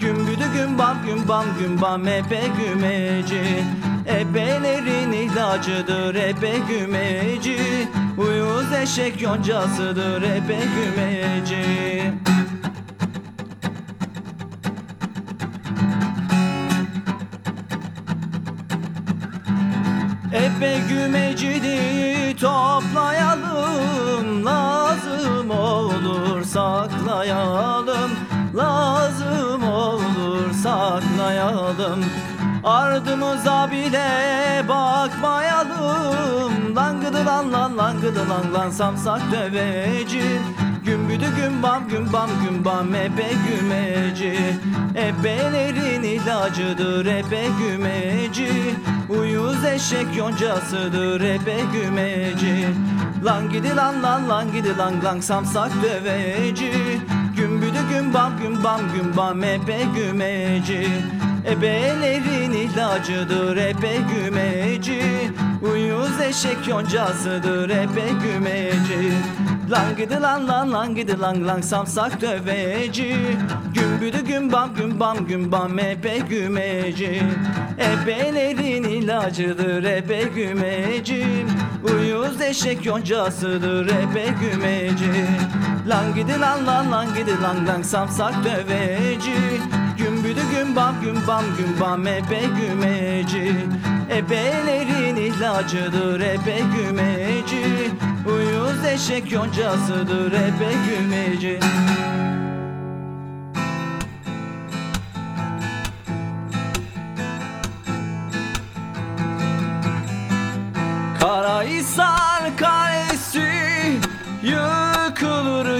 Gümbüdü gümbam gümbam gümbam ebe gümecin Ebelerin ilacıdır ebe gümeci. Uyuz eşek yoncasıdır ebe gümeci. Ebe gümecini toplayalım. Lazım olur saklayalım. Lazım olur saklayalım Ardımıza bile bakmayalım. Langıdı lan lan langıdı lan lan samsak dövecin Gümbüdü gümbam gümbam gümbam ebe gümeci. Ebelerin ilacıdır ebe gümeci. Uyuz eşek yoncasıdır ebe gümeci. Lan gidi lan lan lan gidi lan lan samsak döveci. Gümbüdü gümbam gümbam gümbam ebe gümeci Ebelerin ilacıdır ebe gümeci. Uyuz eşek yoncasıdır ebe gümeci. Lan gidi lan lan lan gidi lan lan samsak döveci. Gümbüdü gümbam gümbam gümbam ebe gümeci. Ebelerin ilacıdır ebe gümeci Uyuz eşek yoncasıdır ebe gümeci. Lan gidi lan lan lan gidi lan lan samsak döveci. Gümbüdü gümbam gümbam gümbam ebe gümeci. Ebelerin ilacıdır ebe gümeci. Uyuz eşek yoncasıdır ebe gümeci Karahisar Kalesi yıkılır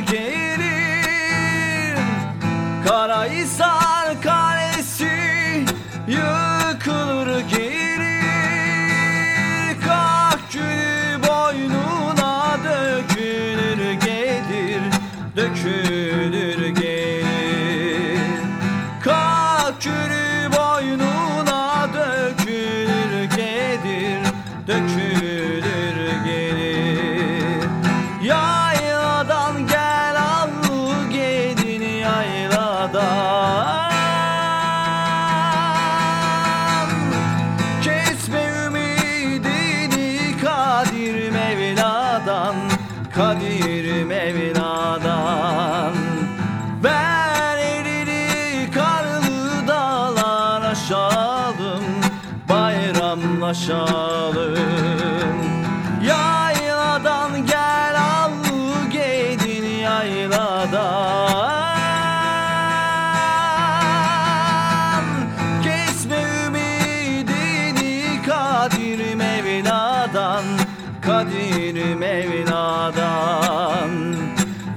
Kadir Mevla'dan.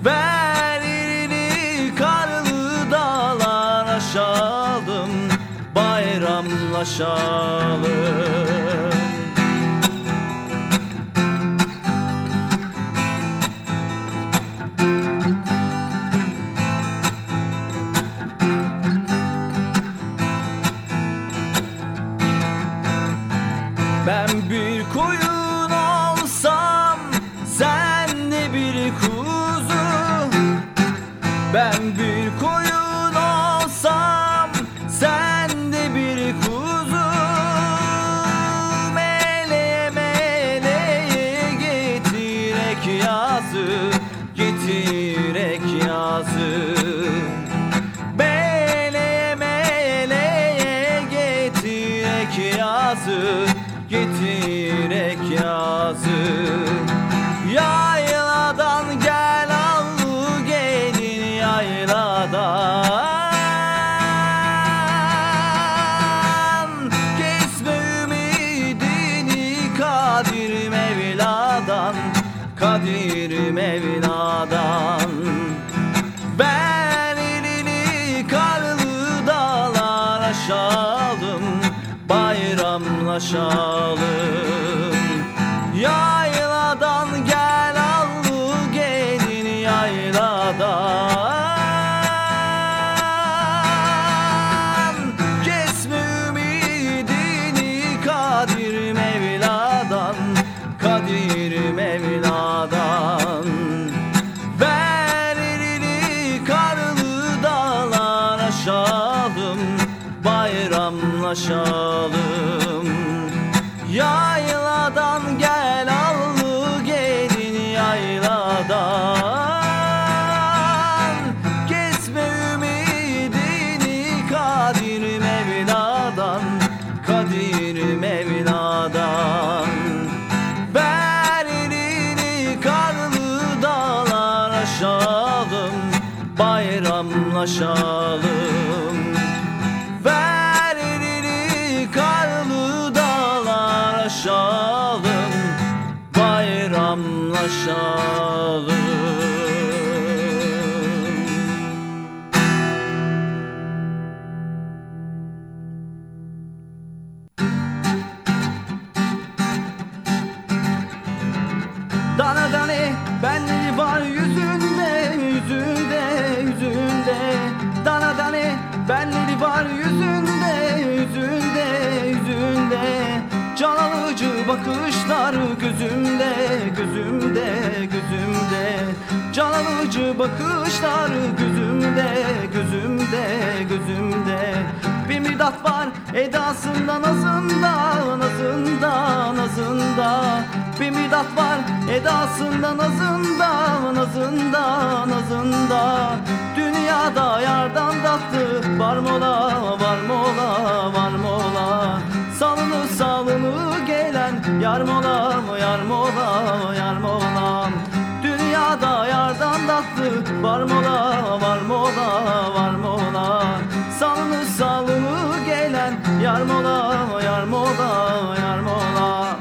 Ver elini karlı dağlar aşalım Bayramlaşalım bakışlar gözümde gözümde gözümde. Bir midat var edasında nazında nazında nazında. Bir midat var edasında nazında nazında nazında. Dünyada yardan tatlı var mola var mola var mola Salını salını gelen yar mola yar tatlı var mola var mola var mola Salını salını gelen yar mola yar mola yar mola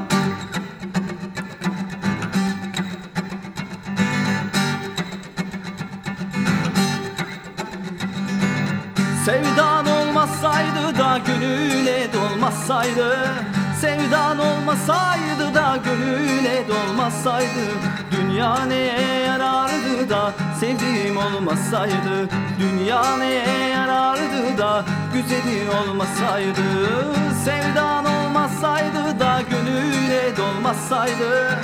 Sevdan olmasaydı da gönüle dolmasaydı Sevdan olmasaydı da gönüle dolmasaydı Dünya neye yarardı da sevdiğim olmasaydı Dünya neye yarardı da güzeli olmasaydı Sevdan olmasaydı da gönüle dolmasaydı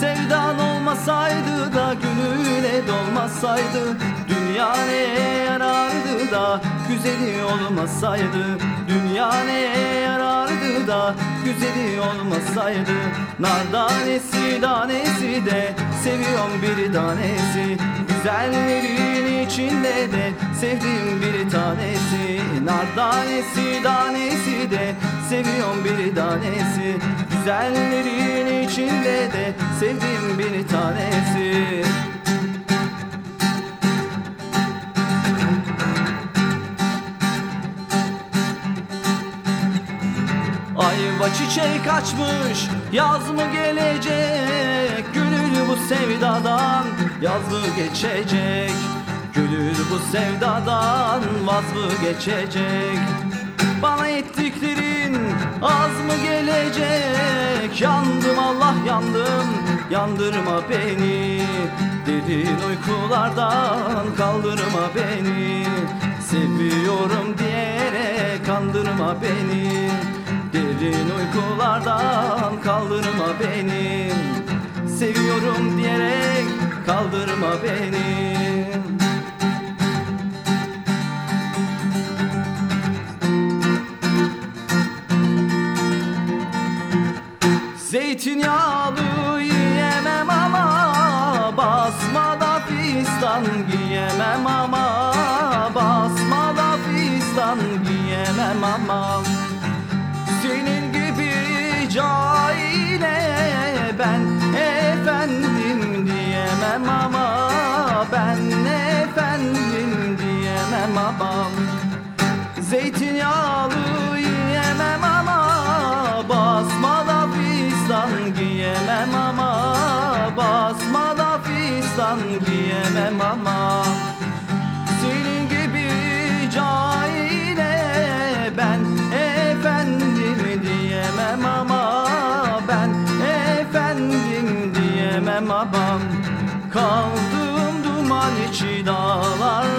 Sevdan olmasaydı da gönüle dolmasaydı Dünya neye yarardı da güzeli olmasaydı Dünya neye yarardı da güzeli olmasaydı Nar tanesi tanesi de seviyorum bir tanesi. Güzellerin içinde de sevdiğim bir tanesi. Nar tanesi tanesi de seviyorum bir tanesi. Güzellerin içinde de sevdiğim bir tanesi Ayva çiçek açmış yaz mı gelecek? Gönül bu sevdadan yaz mı geçecek? Gönül bu sevdadan vaz mı geçecek? Bana ettiklerin az mı gelecek? Yandım Allah yandım yandırma beni. Derin uykulardan kaldırma beni. Seviyorum diyerek kandırma beni Derin uykulardan kaldırma beni. Seviyorum diyerek kaldırma beni. Zeytinyağlı diyemem ama Zeytinyağlı yiyemem ama Basmada fistan giyemem ama Basmada fistan giyemem ama. Senin gibi cahile ben efendim diyemem ama ben efendim diyemem ama kaldım duman içi dağlarda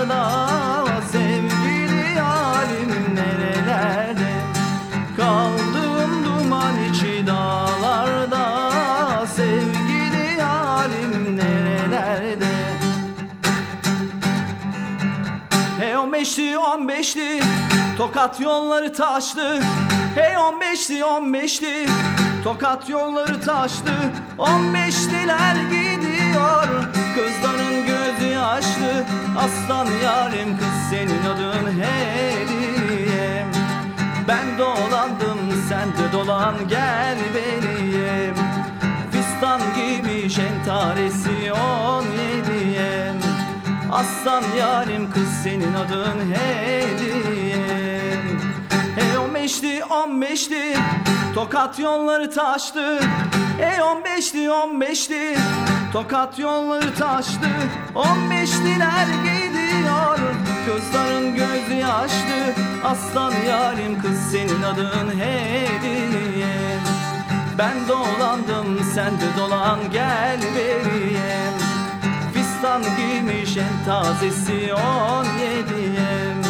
15'li 15'li Tokat yolları taşlı. Hey 15'li 15'li Tokat yolları taşlı. 15'liler gidiyor. Kızların gözü yaşlı. Aslan yarim kız senin adın hediyem. Ben dolandım sen de dolan gel beniyem. Fistan gibi şentaresi on yediyem. Aslan yarim kız senin adın Hediye. Hey on beşli on beşli Tokat yolları taştı. Hey on beşli on beşli Tokat yolları taştı. On beşliler gidiyor Kızların gözü yaşlı. Aslan yarim kız senin adın Hediye. Ben dolandım sen de dolan gel vereyim Aslan giymiş en tazesi on yediyem.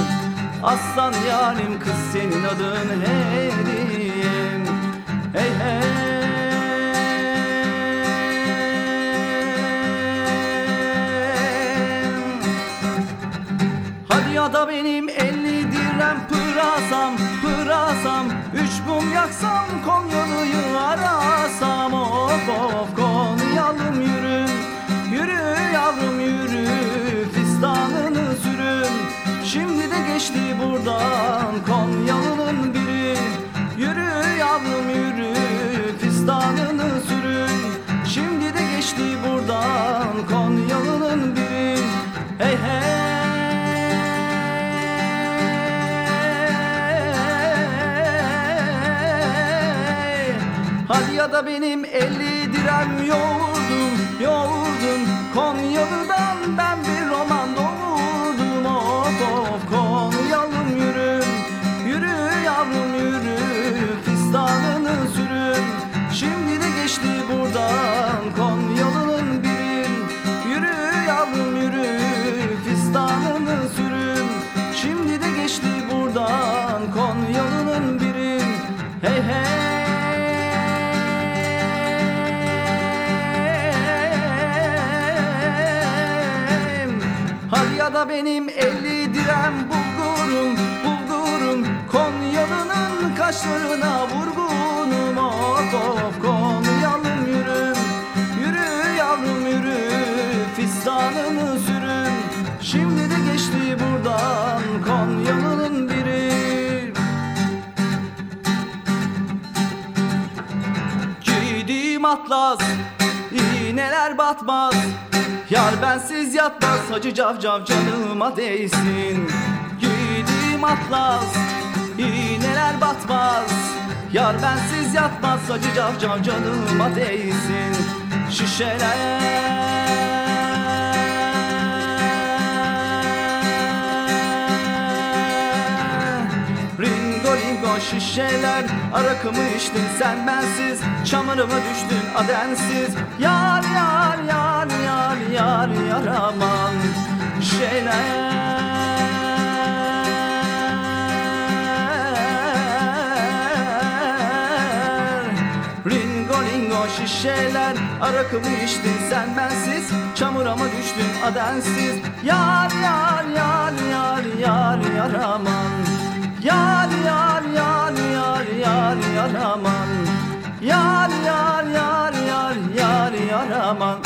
Aslan yarim kız senin adın hediyem. Hey hey. Ya da benim elli direm pırasam pırasam. Üç mum yaksam Konya'lıyı arasam. Of of of. Şimdi de geçti buradan Konyalı'nın biri. Yürü yavrum yürü Fistanını sürün. Şimdi de geçti buradan Konyalı'nın biri. Hey hey. Hadi ya da benim elli direm yoğurdum Yoğurdum Konyalı'dan buradan Konyalı'nın biri Yürü yavrum yürü Fistanını sürün. Şimdi de geçti buradan Konyalı'nın biri. Hey hey. Da benim elli direm bulgurum Bulgurum Konyalı'nın kaşlarına vurgunum. Of of Konyalım Şimdi de geçti buradan Konyalı'nın biri. Giydiğim atlas iğneler batmaz. Yar bensiz yatmaz Hacı cavcav canıma değsin. Giydiğim atlas iğneler batmaz. Yar bensiz yatmaz Hacı cavcav canıma değsin. Şişeler Şişeler Arakımı içtin sen bensiz. Çamuruma düştün adensiz. Yar yar yar yar yar yar aman Şeyler şişeler Arakımı içtin sen bensiz. Çamura mı düştün adensiz. Yar yar yar yar yar yar aman Yar yar yar yar yar yar aman Yar yar yar yar yar yar aman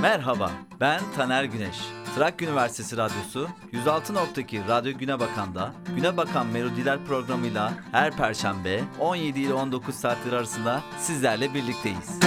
Merhaba, ben Taner Güneş. Trakya Üniversitesi Radyosu 106.2 Radyo Güne Bakan'da Güne Bakan Melodiler programıyla her perşembe 17 ile 19 saatler arasında sizlerle birlikteyiz.